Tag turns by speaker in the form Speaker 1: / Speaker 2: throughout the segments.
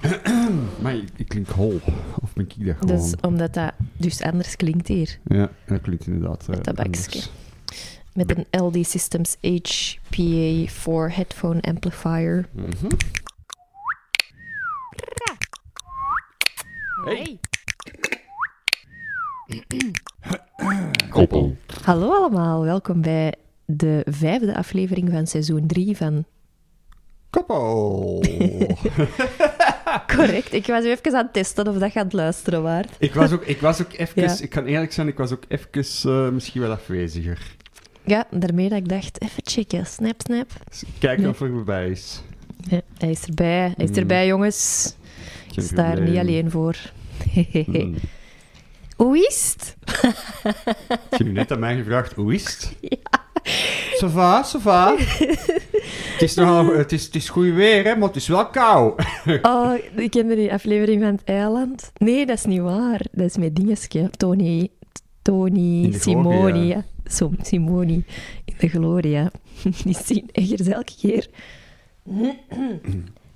Speaker 1: Maar ik, ik klink hol. Of ben ik dat gewoon?
Speaker 2: Dus omdat dat dus anders klinkt hier.
Speaker 1: Ja, dat klinkt inderdaad
Speaker 2: Met
Speaker 1: eh,
Speaker 2: dat bakje.
Speaker 1: anders.
Speaker 2: Met een LD Systems HPA4 headphone amplifier.
Speaker 1: Mhm.
Speaker 2: Hey.
Speaker 1: Koppel.
Speaker 2: Hallo allemaal, welkom bij de vijfde aflevering van seizoen 3 van...
Speaker 1: Koppel.
Speaker 2: Correct, ik was even aan het testen of dat gaat luisteren waard.
Speaker 1: ik, was ook, ik was ook even...
Speaker 2: Ja.
Speaker 1: Ik kan eerlijk zijn, ik was ook even eh, misschien wel afweziger.
Speaker 2: Ja, daarmee dat ik dacht, even checken, snap, snap.
Speaker 1: Kijken
Speaker 2: Nee.
Speaker 1: of er voorbij is.
Speaker 2: Ja, hij is erbij, hij is
Speaker 1: Mm.
Speaker 2: erbij jongens.
Speaker 1: Geen
Speaker 2: Ik sta er niet alleen voor.
Speaker 1: Mm.
Speaker 2: Hoe is het?
Speaker 1: Heb u net aan mij gevraagd, hoe is het? Ja. Ça va, ça va. Het, is nogal, het, is, het is goed weer, hè, maar het is wel koud.
Speaker 2: Oh, ik kende die aflevering van het eiland. Nee, dat is niet waar. Dat is met dingeske. Tony, Tony, Simoni. Zo, Simoni in de Gloria. Die zien echt elke keer.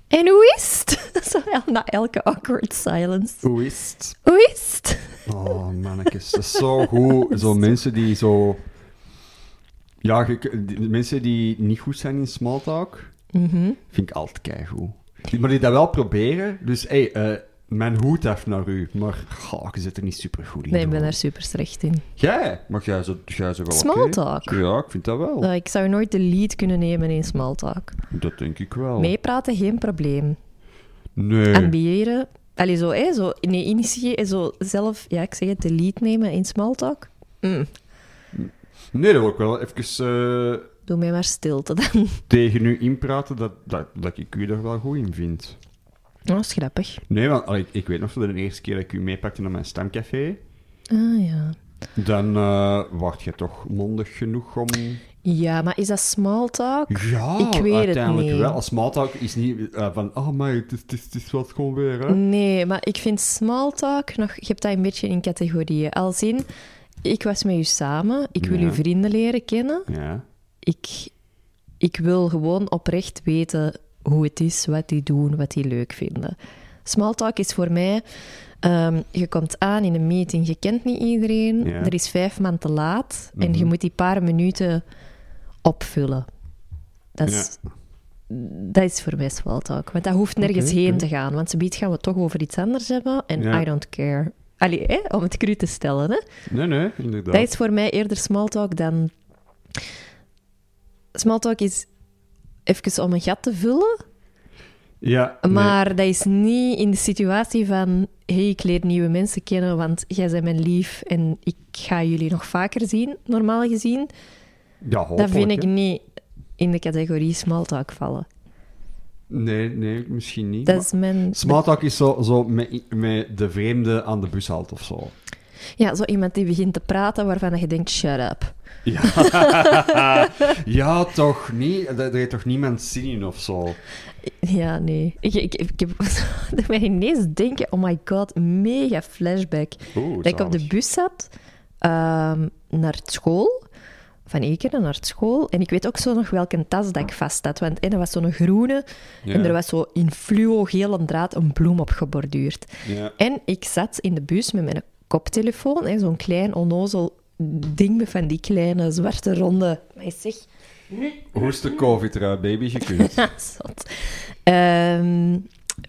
Speaker 2: En hoe is het? Zo, na elke awkward silence.
Speaker 1: Hoe is het?
Speaker 2: Hoe is het?
Speaker 1: Oh, mannetjes, dat is zo goed. Zo mensen die zo... Ja, je- die- mensen die niet goed zijn in smalltalk,
Speaker 2: Mhm.
Speaker 1: vind ik altijd keigoed. Maar die dat wel proberen. Dus, hé, hey, eh, mijn hoed af naar u. Maar, goh, je zit er niet super goed in.
Speaker 2: Nee, ik ben daar super slecht in.
Speaker 1: Jij? Maar jij zo, jij zo wel?
Speaker 2: Smalltalk.
Speaker 1: Ja, ik vind dat wel.
Speaker 2: Nou, ik zou nooit de lead kunnen nemen in smalltalk.
Speaker 1: Dat denk ik wel.
Speaker 2: Meepraten, geen probleem.
Speaker 1: Nee.
Speaker 2: ambiëren. Allee, zo, hè, zo, nee, initiëren, zo zelf, ja, ik zeg het, de lead nemen in smalltalk. Mm,
Speaker 1: Nee, dat wil ik wel even eh,
Speaker 2: doe mij maar stilte dan.
Speaker 1: tegen u inpraten dat, dat, dat ik u er wel goed in vind.
Speaker 2: Oh, dat is grappig.
Speaker 1: Nee, want allee, ik, ik weet nog zo de eerste keer dat ik u meepakte naar mijn stamcafé,
Speaker 2: Ah, ja.
Speaker 1: dan eh word je toch mondig genoeg om...
Speaker 2: Ja, maar is dat smalltalk?
Speaker 1: Ja,
Speaker 2: Ik weet het
Speaker 1: uiteindelijk
Speaker 2: niet.
Speaker 1: wel. Als smalltalk is niet eh, van, oh maar het is, het, is, het is wat gewoon weer, hè.
Speaker 2: Nee, maar ik vind smalltalk nog... Je hebt dat een beetje in categorieën. Als in, ik was met u samen, ik wil
Speaker 1: Ja.
Speaker 2: uw vrienden leren kennen.
Speaker 1: Ja.
Speaker 2: Ik, ik wil gewoon oprecht weten hoe het is, wat die doen, wat die leuk vinden. Smalltalk is voor mij... ehm, je komt aan in een meeting, je kent niet iedereen,
Speaker 1: Ja.
Speaker 2: er is vijf man te laat en
Speaker 1: Mhm.
Speaker 2: je moet die paar minuten opvullen. Dat is, dat is voor mij smalltalk. Want dat hoeft nergens heen te gaan, want ze biedt gaan we toch over iets anders hebben en. I don't care. Allee, hè, om het cru te stellen. Hè?
Speaker 1: Nee, nee, inderdaad.
Speaker 2: Dat is voor mij eerder smalltalk dan... Smalltalk is even om een gat te vullen,
Speaker 1: Ja, nee.
Speaker 2: maar dat is niet in de situatie van hey, ik leer nieuwe mensen kennen, want jij bent mijn lief en ik ga jullie nog vaker zien, normaal gezien.
Speaker 1: Ja,
Speaker 2: Dat vind ik
Speaker 1: hè.
Speaker 2: niet in de categorie smalltalk vallen.
Speaker 1: Nee, nee, misschien niet.
Speaker 2: Dat is mijn...
Speaker 1: Smalltalk is zo, zo met, met de vreemde aan de bus of zo.
Speaker 2: Ja, zo iemand die begint te praten waarvan je denkt, shut up.
Speaker 1: Ja, ja toch niet? Daar daar heeft toch niemand zin in of zo?
Speaker 2: Ja, nee. Ik, ik, ik heb dat mij ineens denken, oh my god, mega flashback.
Speaker 1: Oeh,
Speaker 2: dat ik op de bus zat ehm, naar school, van Ekeren naar school. En ik weet ook zo nog welke tas dat ik vast had. Want en dat was zo'n groene
Speaker 1: Ja,
Speaker 2: en er was zo in fluo gele draad een bloem op geborduurd.
Speaker 1: ja.
Speaker 2: En ik zat in de bus met mijn koptelefoon, hè, zo'n klein onnozel ding met van die kleine zwarte ronde... Maar zeg...
Speaker 1: Hoe is de covid eruit, baby? Je kunt.
Speaker 2: Ja,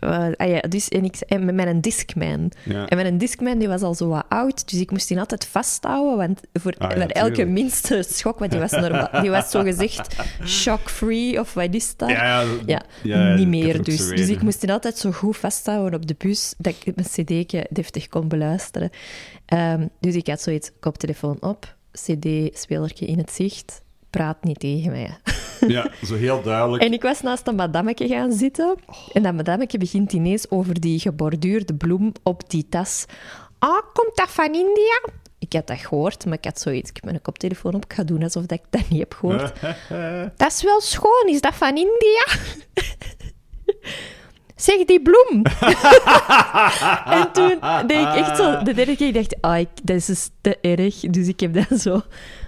Speaker 2: eh, ah ja, dus, en ik, en met mijn Discman.
Speaker 1: Ja.
Speaker 2: En mijn Discman die was al zo wat oud, dus ik moest die altijd vasthouden, want voor,
Speaker 1: Ah ja,
Speaker 2: elke minste schok, want die was, normaal, die was zo gezegd shock-free, of wat is dat?
Speaker 1: Ja, ja,
Speaker 2: niet meer dus. Dus ik moest die altijd zo goed vasthouden op de bus, dat ik mijn cd'tje deftig kon beluisteren. Ehm, dus ik had zoiets, koptelefoon op, cd-spelertje in het zicht, praat niet tegen mij.
Speaker 1: Ja, zo heel duidelijk.
Speaker 2: En ik was naast een madammeke gaan zitten. En dat madammeke begint ineens over die geborduurde bloem op die tas. Ah, komt dat van India? Ik had dat gehoord, maar ik had zoiets. Ik heb mijn koptelefoon op. Ik ga doen alsof dat ik dat niet heb gehoord. dat is wel schoon. Is dat van India? zeg die bloem. en toen deed ik echt zo... De derde keer ik dacht ah, ik, dat is dus te erg. Dus ik heb dat zo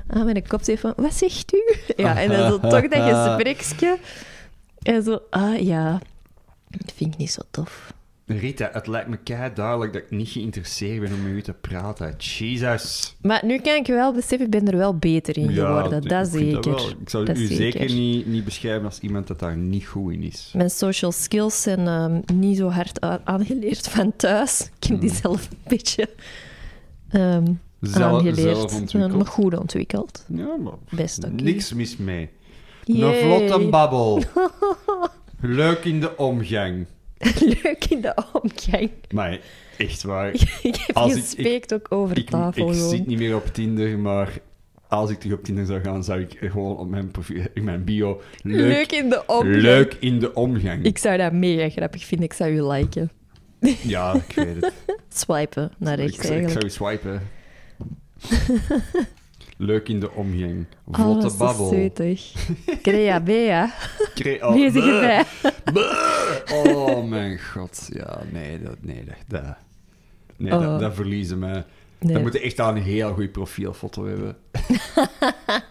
Speaker 2: aan mijn koptelefoon... Wat zegt u? Ja, en dan zo toch dat gespreksje. En zo, ah ja, dat vind ik niet zo tof.
Speaker 1: Rita, het lijkt me kei duidelijk dat ik niet geïnteresseerd ben om met u te praten. Jesus.
Speaker 2: Maar nu kan ik wel beseffen, ik ben er wel beter in geworden. dat
Speaker 1: vind
Speaker 2: zeker.
Speaker 1: wel. Ik zou
Speaker 2: Dat
Speaker 1: u zeker,
Speaker 2: zeker.
Speaker 1: niet, niet beschrijven als iemand dat daar niet goed in is.
Speaker 2: Mijn social skills zijn ehm, niet zo hard aangeleerd van thuis. Ik heb die
Speaker 1: Hmm.
Speaker 2: zelf een beetje ehm,
Speaker 1: Zelf, ontwikkeld.
Speaker 2: nog goed ontwikkeld.
Speaker 1: Ja, maar
Speaker 2: Best oké.
Speaker 1: niks mis mee.
Speaker 2: Yay.
Speaker 1: Een vlotte babbel. Leuk in de omgang.
Speaker 2: Leuk in de omgang.
Speaker 1: Maar echt waar.
Speaker 2: ik heb
Speaker 1: Als ik-
Speaker 2: gespeekt ook over
Speaker 1: Ik,
Speaker 2: tafel.
Speaker 1: ik
Speaker 2: gewoon.
Speaker 1: zit niet meer op Tinder, maar als ik terug op Tinder zou gaan, zou ik gewoon op mijn, profiel, in mijn bio
Speaker 2: Leuk,
Speaker 1: leuk,
Speaker 2: in de omgang.
Speaker 1: leuk in de omgang.
Speaker 2: Ik zou dat mega grappig vinden. Ik zou je liken.
Speaker 1: Ja, ik weet het.
Speaker 2: Swipen naar
Speaker 1: ik,
Speaker 2: rechts
Speaker 1: ik zou
Speaker 2: eigenlijk.
Speaker 1: je swipen. leuk in de omgang.
Speaker 2: Oh,
Speaker 1: Vlotte
Speaker 2: dat is
Speaker 1: babbel.
Speaker 2: zo zetig. Crea Bea.
Speaker 1: Kre- oh,
Speaker 2: Bezig erbij.
Speaker 1: Oh mijn god. Ja, nee, dat, nee, dat, dat, nee,
Speaker 2: Oh.
Speaker 1: dat, dat verliezen mij.
Speaker 2: Nee.
Speaker 1: Dan moet je echt aan een heel goed profielfoto hebben.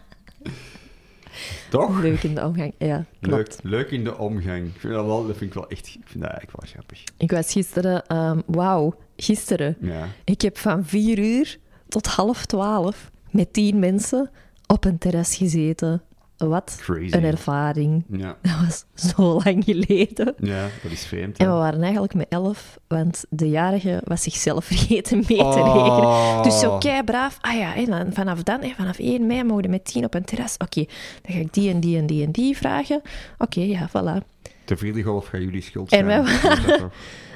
Speaker 1: Toch?
Speaker 2: Leuk in de omgang. Ja, klopt.
Speaker 1: Leuk, leuk in de omgang. Ik vind dat, wel, dat vind ik wel echt... Ik vind dat eigenlijk wel grappig.
Speaker 2: Ik was gisteren... ehm, Wauw, gisteren.
Speaker 1: Ja.
Speaker 2: Ik heb van vier uur tot half twaalf met tien mensen op een terras gezeten. Wat
Speaker 1: Crazy.
Speaker 2: een ervaring.
Speaker 1: Ja.
Speaker 2: Dat was zo lang geleden.
Speaker 1: ja, dat is vreemd.
Speaker 2: En we waren eigenlijk met elf, want de jarige was zichzelf vergeten mee te
Speaker 1: Oh.
Speaker 2: rekenen. Dus zo kei braaf. Ah ja, en dan, vanaf dan, hè, vanaf 1 mei mogen we met 10 op een terras. Oké, dan ga ik die en die en die en die vragen. Oké, ja, voilà.
Speaker 1: De vierde golf gaat jullie schuld
Speaker 2: En
Speaker 1: zijn. dat toch.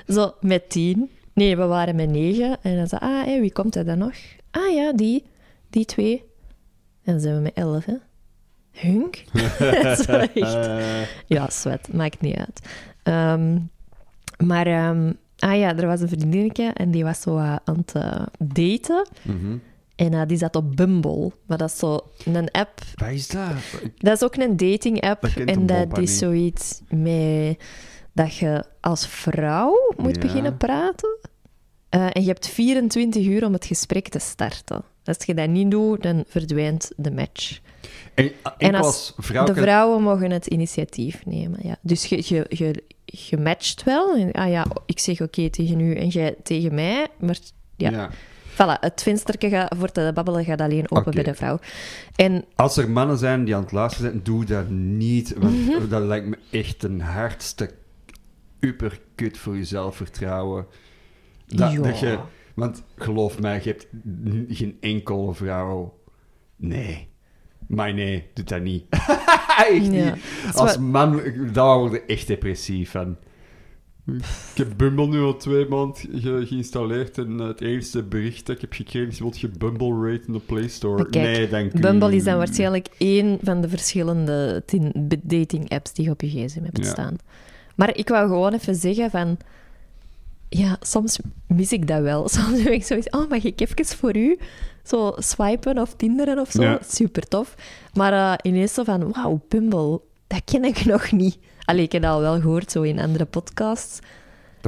Speaker 2: Zo met 10. Nee, we waren met 9. En dan zei ah, hé, wie komt er dan nog? Ah ja, die. Die twee. En dan zijn we met 11, hè. Hunk? Dat is wel echt...
Speaker 1: Eh,
Speaker 2: Ja, zwet, maakt niet uit. Ehm, maar, ehm, ah ja, er was een vriendinnetje en die was zo eh, aan het eh, daten.
Speaker 1: mhm.
Speaker 2: En die zat op Bumble. Maar dat is zo een app.
Speaker 1: Wat is dat?
Speaker 2: Dat is ook een dating app.
Speaker 1: Dat
Speaker 2: En dat is zoiets met dat je als vrouw moet
Speaker 1: Ja.
Speaker 2: beginnen praten. Eh, en je hebt 24 uur om het gesprek te starten. Als je dat niet doet, dan verdwijnt de match.
Speaker 1: En,
Speaker 2: En
Speaker 1: ik
Speaker 2: als
Speaker 1: als vrouw...
Speaker 2: De vrouwen mogen het initiatief nemen, ja. Dus je, je, je, je matcht wel. En, ah ja, ik zeg oké tegen u en jij tegen mij. Maar ja,
Speaker 1: Ja.
Speaker 2: voilà. Het vensterke gaat, voor te babbelen gaat alleen open bij de vrouw. En
Speaker 1: Als er mannen zijn die aan het luisteren zijn, doe dat niet. Want
Speaker 2: Mhm.
Speaker 1: dat lijkt me echt een hardste uppercut voor je zelfvertrouwen. Dat,
Speaker 2: Ja.
Speaker 1: dat je, want geloof mij, je hebt geen enkele vrouw... Nee. Maar nee, doe dat niet. echt
Speaker 2: Ja.
Speaker 1: niet. Als man, daar word je echt depressief van. Ik heb Bumble nu al twee maanden ge- geïnstalleerd en het enige bericht dat ik heb gekregen is, wilt je Bumble rate in de Play Store?
Speaker 2: Kijk,
Speaker 1: nee, dank u.
Speaker 2: Bumble is dan waarschijnlijk één van de verschillende tin- dating apps die je op je gsm hebt
Speaker 1: Ja.
Speaker 2: staan. Maar ik wou gewoon even zeggen van... Ja, soms mis ik dat wel. Soms heb ik zoiets... Oh, mag ik even voor u zo swipen of tinderen of zo?
Speaker 1: Ja.
Speaker 2: Super tof. Maar eh, ineens zo van... Wauw, Bumble, dat ken ik nog niet. Allee, ik heb dat al wel gehoord, zo in andere podcasts.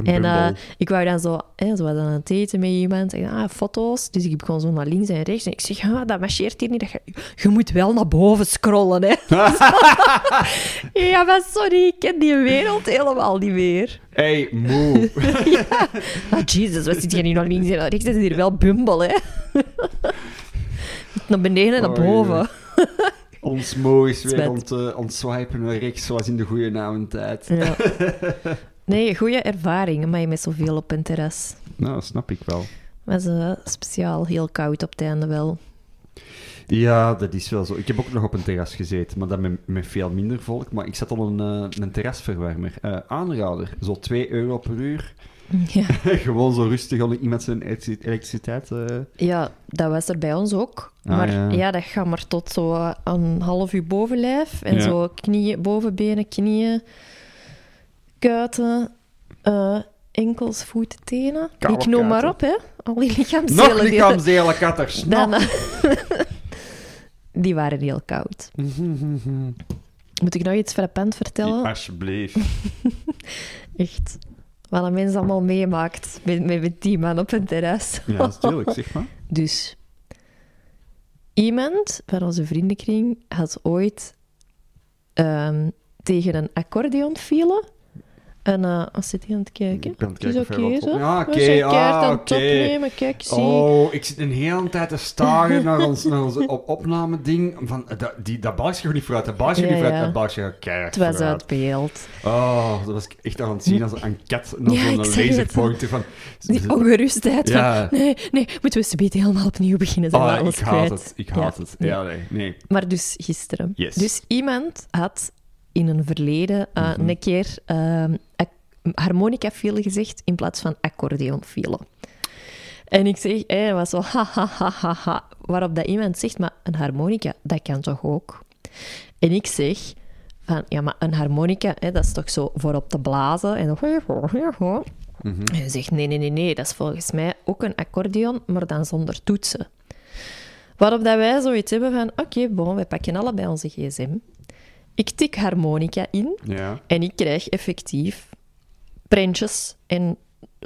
Speaker 2: En eh, ik wou dan zo, hè, zo was aan het eten met iemand. En, ah, foto's. Dus ik begon zo naar links en rechts. En ik zeg, ah, dat marcheert hier niet. Dat je, je moet wel naar boven scrollen, hè. ja, maar sorry, ik ken die wereld helemaal niet meer.
Speaker 1: Hey, moe.
Speaker 2: Ah, Jesus, wat zit hier nu naar links en naar rechts? Dat is hier wel Bumble, hè. naar beneden en naar
Speaker 1: Oh,
Speaker 2: boven.
Speaker 1: Ons moe is weer
Speaker 2: Smet.
Speaker 1: aan het, eh, aan het swipen naar rechts, zoals in de goede tijd.
Speaker 2: Ja. Nee, goede ervaring, maar je met zoveel op een terras.
Speaker 1: Nou, dat snap ik wel.
Speaker 2: Was eh, speciaal heel koud op het einde wel.
Speaker 1: Ja, dat is wel zo. Ik heb ook nog op een terras gezeten, maar dat met, met veel minder volk. Maar ik zat op een, eh, een terrasverwarmer. Eh, aanrader, zo 2 euro per uur.
Speaker 2: Ja.
Speaker 1: Gewoon zo rustig onder iemand zijn elektri- elektriciteit.
Speaker 2: Ja, dat was er bij ons ook.
Speaker 1: Ah,
Speaker 2: maar
Speaker 1: ja.
Speaker 2: ja. dat gaat maar tot zo een half uur bovenlijf. En
Speaker 1: Ja.
Speaker 2: zo knieën, bovenbenen, knieën, kuiten, eh, enkels, voeten, tenen.
Speaker 1: Koude
Speaker 2: Ik noem maar op, hè. Al die lichaamsdelen.
Speaker 1: Nog lichaamsdelen, katters.
Speaker 2: Dan, eh, die waren heel koud. Moet ik nog iets frappant vertellen?
Speaker 1: Alsjeblieft.
Speaker 2: Echt. Wat een mens allemaal meemaakt met, met, met die man op een terras.
Speaker 1: Ja, natuurlijk, zeg maar.
Speaker 2: Dus iemand van onze vriendenkring had ooit ehm, tegen een accordeon file En wat zit hij aan het kijken?
Speaker 1: Ik ben aan het
Speaker 2: is oké
Speaker 1: op- Ja, oké, ah,
Speaker 2: aan het opnemen. Kijk, zie.
Speaker 1: Oh, ik zit een hele tijd te staren naar ons, naar ons op opname-ding. Van, eh, dat, die, dat balkje gaat niet vooruit, dat balkje
Speaker 2: Ja,
Speaker 1: niet vooruit,
Speaker 2: ja.
Speaker 1: dat balkje gaat keihard
Speaker 2: Het was
Speaker 1: vooruit.
Speaker 2: uit beeld.
Speaker 1: Oh, dat was ik echt aan het zien als een kat naar
Speaker 2: Ja,
Speaker 1: zo'n laserpointer van...
Speaker 2: Die ongerustheid
Speaker 1: Ja.
Speaker 2: van... Nee, nee, moeten we subiet helemaal opnieuw beginnen? Zijn
Speaker 1: Ah, ik haat het, ik haat het.
Speaker 2: nee.
Speaker 1: Ja, nee, nee.
Speaker 2: Maar dus gisteren.
Speaker 1: Yes.
Speaker 2: Dus iemand had in een verleden eh,
Speaker 1: Mhm.
Speaker 2: een keer ehm harmonica-file gezegd in plaats van accordeon-file. En ik zeg, eh, was zo ha, ha, ha, ha, ha. Waarop dat iemand zegt, maar een harmonica, dat kan toch ook? En ik zeg, van, ja, maar een harmonica, hè, dat is toch zo voor op te blazen? En dan...
Speaker 1: Mhm.
Speaker 2: Hij zegt, nee, nee, nee, nee, dat is volgens mij ook een accordeon, maar dan zonder toetsen. Waarop dat wij zoiets hebben van, oké, bon, wij pakken allebei onze gsm. Ik tik harmonica in
Speaker 1: Ja.
Speaker 2: en ik krijg effectief prentjes en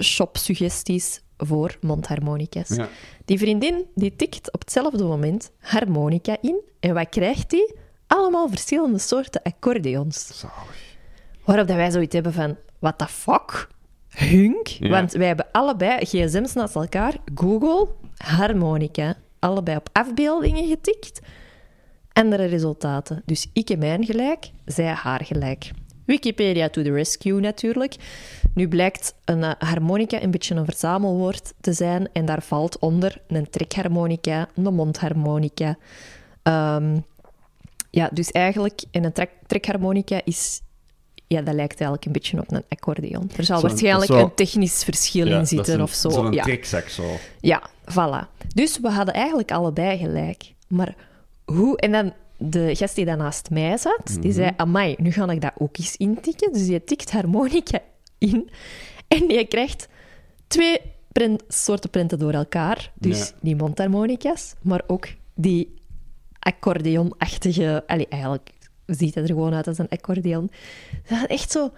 Speaker 2: shopsuggesties voor mondharmonica's.
Speaker 1: Ja.
Speaker 2: Die vriendin die tikt op hetzelfde moment harmonica in en wat krijgt die? Allemaal verschillende soorten accordeons.
Speaker 1: Zalig.
Speaker 2: Waarop dat wij zoiets hebben van, what the fuck? Hunk?
Speaker 1: Ja.
Speaker 2: Want wij hebben allebei gsm's naast elkaar, Google, harmonica, allebei op afbeeldingen getikt. Andere resultaten. Dus ik heb mijn gelijk, zij haar gelijk. Wikipedia to the rescue natuurlijk. Nu blijkt een eh, harmonica een beetje een verzamelwoord te zijn en daar valt onder een trekharmonica, een mondharmonica. Ehm, ja, dus eigenlijk, en een trek, trekharmonica is... Ja, dat lijkt eigenlijk een beetje op een accordeon. Er zal waarschijnlijk
Speaker 1: zo-
Speaker 2: een technisch verschil
Speaker 1: Ja,
Speaker 2: in zitten
Speaker 1: een-
Speaker 2: of zo.
Speaker 1: Zo'n
Speaker 2: ja.
Speaker 1: trekzak zo.
Speaker 2: Ja, voilà. Dus we hadden eigenlijk allebei gelijk. Maar hoe... En dan de gast die daarnaast mij zat,
Speaker 1: Mhm.
Speaker 2: die zei... Amai, nu ga ik dat ook eens intikken. Dus je tikt harmonica in. En je krijgt twee print, soorten printen door elkaar. Dus
Speaker 1: Ja.
Speaker 2: die mondharmonica's, maar ook die accordeonachtige... Allee, eigenlijk ziet het er gewoon uit als een accordeon. Dat is echt zo...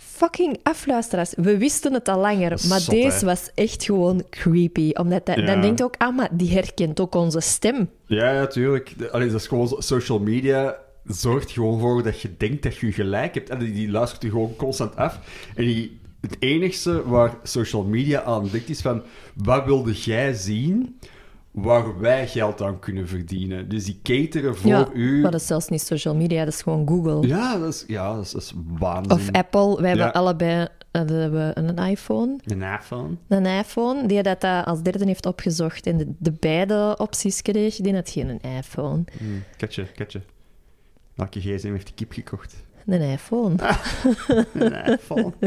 Speaker 2: Fucking afluisteraars. We wisten het al langer, maar
Speaker 1: Zot,
Speaker 2: deze
Speaker 1: hè?
Speaker 2: was echt gewoon creepy. Omdat dat,
Speaker 1: Ja.
Speaker 2: dan denkt ook, ah, maar die herkent ook onze stem.
Speaker 1: Ja, ja, tuurlijk. De- Allee, dat is gewoon social media zorgt gewoon voor dat je denkt dat je gelijk hebt. En die, die luistert je gewoon constant af. En die, het enigste waar social media aan denkt is van... Wat wilde jij zien waar wij geld aan kunnen verdienen? Dus die cateren voor
Speaker 2: ja,
Speaker 1: u...
Speaker 2: maar dat is zelfs niet social media, dat is gewoon Google.
Speaker 1: Ja, dat is, ja, dat is, dat is waanzin.
Speaker 2: Of Apple. Wij hebben
Speaker 1: Ja.
Speaker 2: allebei eh, we hebben een iPhone.
Speaker 1: Een iPhone.
Speaker 2: Een iPhone, die dat als derde heeft opgezocht en de, de beide opties kreeg, die had geen iPhone.
Speaker 1: Hm, katje, katje. Welke gsm heeft die kip gekocht?
Speaker 2: Een iPhone.
Speaker 1: Een iPhone.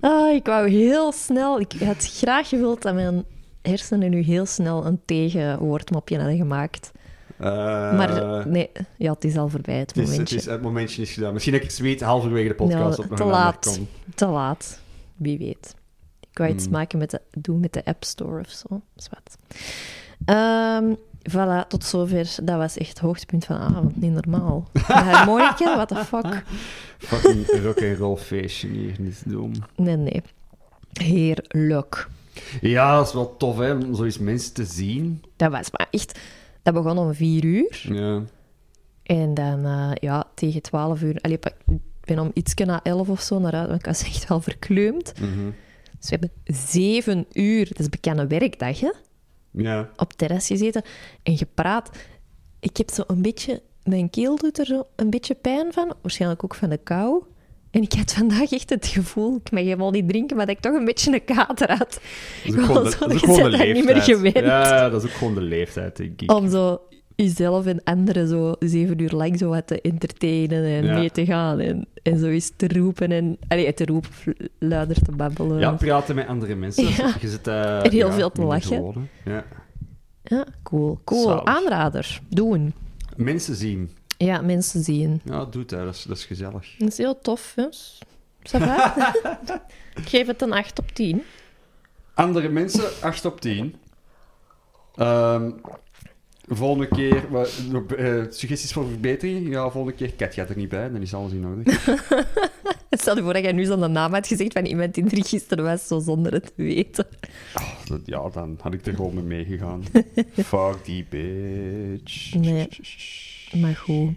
Speaker 2: Ah, ik wou heel snel... Ik had graag gewild dat mijn hersenen nu heel snel een tegenwoordmopje hadden gemaakt.
Speaker 1: Eh,
Speaker 2: Maar nee, ja, het is al voorbij, het
Speaker 1: het, is, het,
Speaker 2: momentje.
Speaker 1: is, het momentje is gedaan. Misschien dat ik het weet halverwege de podcast
Speaker 2: Ja,
Speaker 1: op
Speaker 2: te laat. Te laat. Wie weet. Ik wou iets
Speaker 1: Hmm.
Speaker 2: maken met de, doen met de App Store of zo. Zwat. Ehm voilà, tot zover. Dat was echt het hoogtepunt van de avond. Niet normaal. Harmonica, what the fuck?
Speaker 1: Fucking rock'n'roll feestje hier dit doen.
Speaker 2: Nee, nee. Heerlijk.
Speaker 1: Ja, dat is wel tof, hè, om zo eens mensen te zien.
Speaker 2: Dat was maar echt... Dat begon om vier uur.
Speaker 1: Ja.
Speaker 2: En dan, eh, ja, tegen twaalf uur... Allee, ik ben om iets na elf of zo naar huis, want ik was echt wel verkleumd.
Speaker 1: Mhm.
Speaker 2: Dus we hebben zeven uur, dat is bekende werkdag, hè?
Speaker 1: Ja.
Speaker 2: op het terras gezeten en gepraat. Ik heb zo een beetje... Mijn keel doet er zo een beetje pijn van. Waarschijnlijk ook van de kou. En ik had vandaag echt het gevoel... Ik mag helemaal niet drinken, maar dat ik toch een beetje een kater had.
Speaker 1: Dat is ook gewoon de,
Speaker 2: Zo,
Speaker 1: dat is
Speaker 2: je
Speaker 1: ook gewoon de
Speaker 2: daar niet meer
Speaker 1: leeftijd.
Speaker 2: gewend.
Speaker 1: Ja, dat is ook gewoon de leeftijd, denk ik.
Speaker 2: Om zo jezelf en anderen zo zeven uur lang zo wat te entertainen en
Speaker 1: Ja.
Speaker 2: mee te gaan. En, en zo eens te roepen en... Allee, te roepen, luider te babbelen.
Speaker 1: Ja, praten met andere mensen.
Speaker 2: Ja.
Speaker 1: Je zit, eh,
Speaker 2: En heel
Speaker 1: ja,
Speaker 2: veel te lachen.
Speaker 1: Ja.
Speaker 2: Ja, cool. Cool.
Speaker 1: Zalig.
Speaker 2: Aanrader. Doen.
Speaker 1: Mensen zien.
Speaker 2: Ja, mensen zien.
Speaker 1: Ja, dat. Dat is, dat is gezellig.
Speaker 2: Dat is heel tof, va? Ik geef het een 8 op 10.
Speaker 1: Andere mensen, 8 op 10. Ehm, volgende keer, wat, eh, suggesties voor verbetering? Ja, volgende keer. Kat gaat er niet bij, dan is alles in orde.
Speaker 2: Stel je voor dat jij nu zo'n naam had gezegd van iemand die er gisteren was, zo zonder het te weten.
Speaker 1: Oh, dat- ja, dan had ik er gewoon mee meegegaan. Fuck die bitch.
Speaker 2: Nee. Maar goed.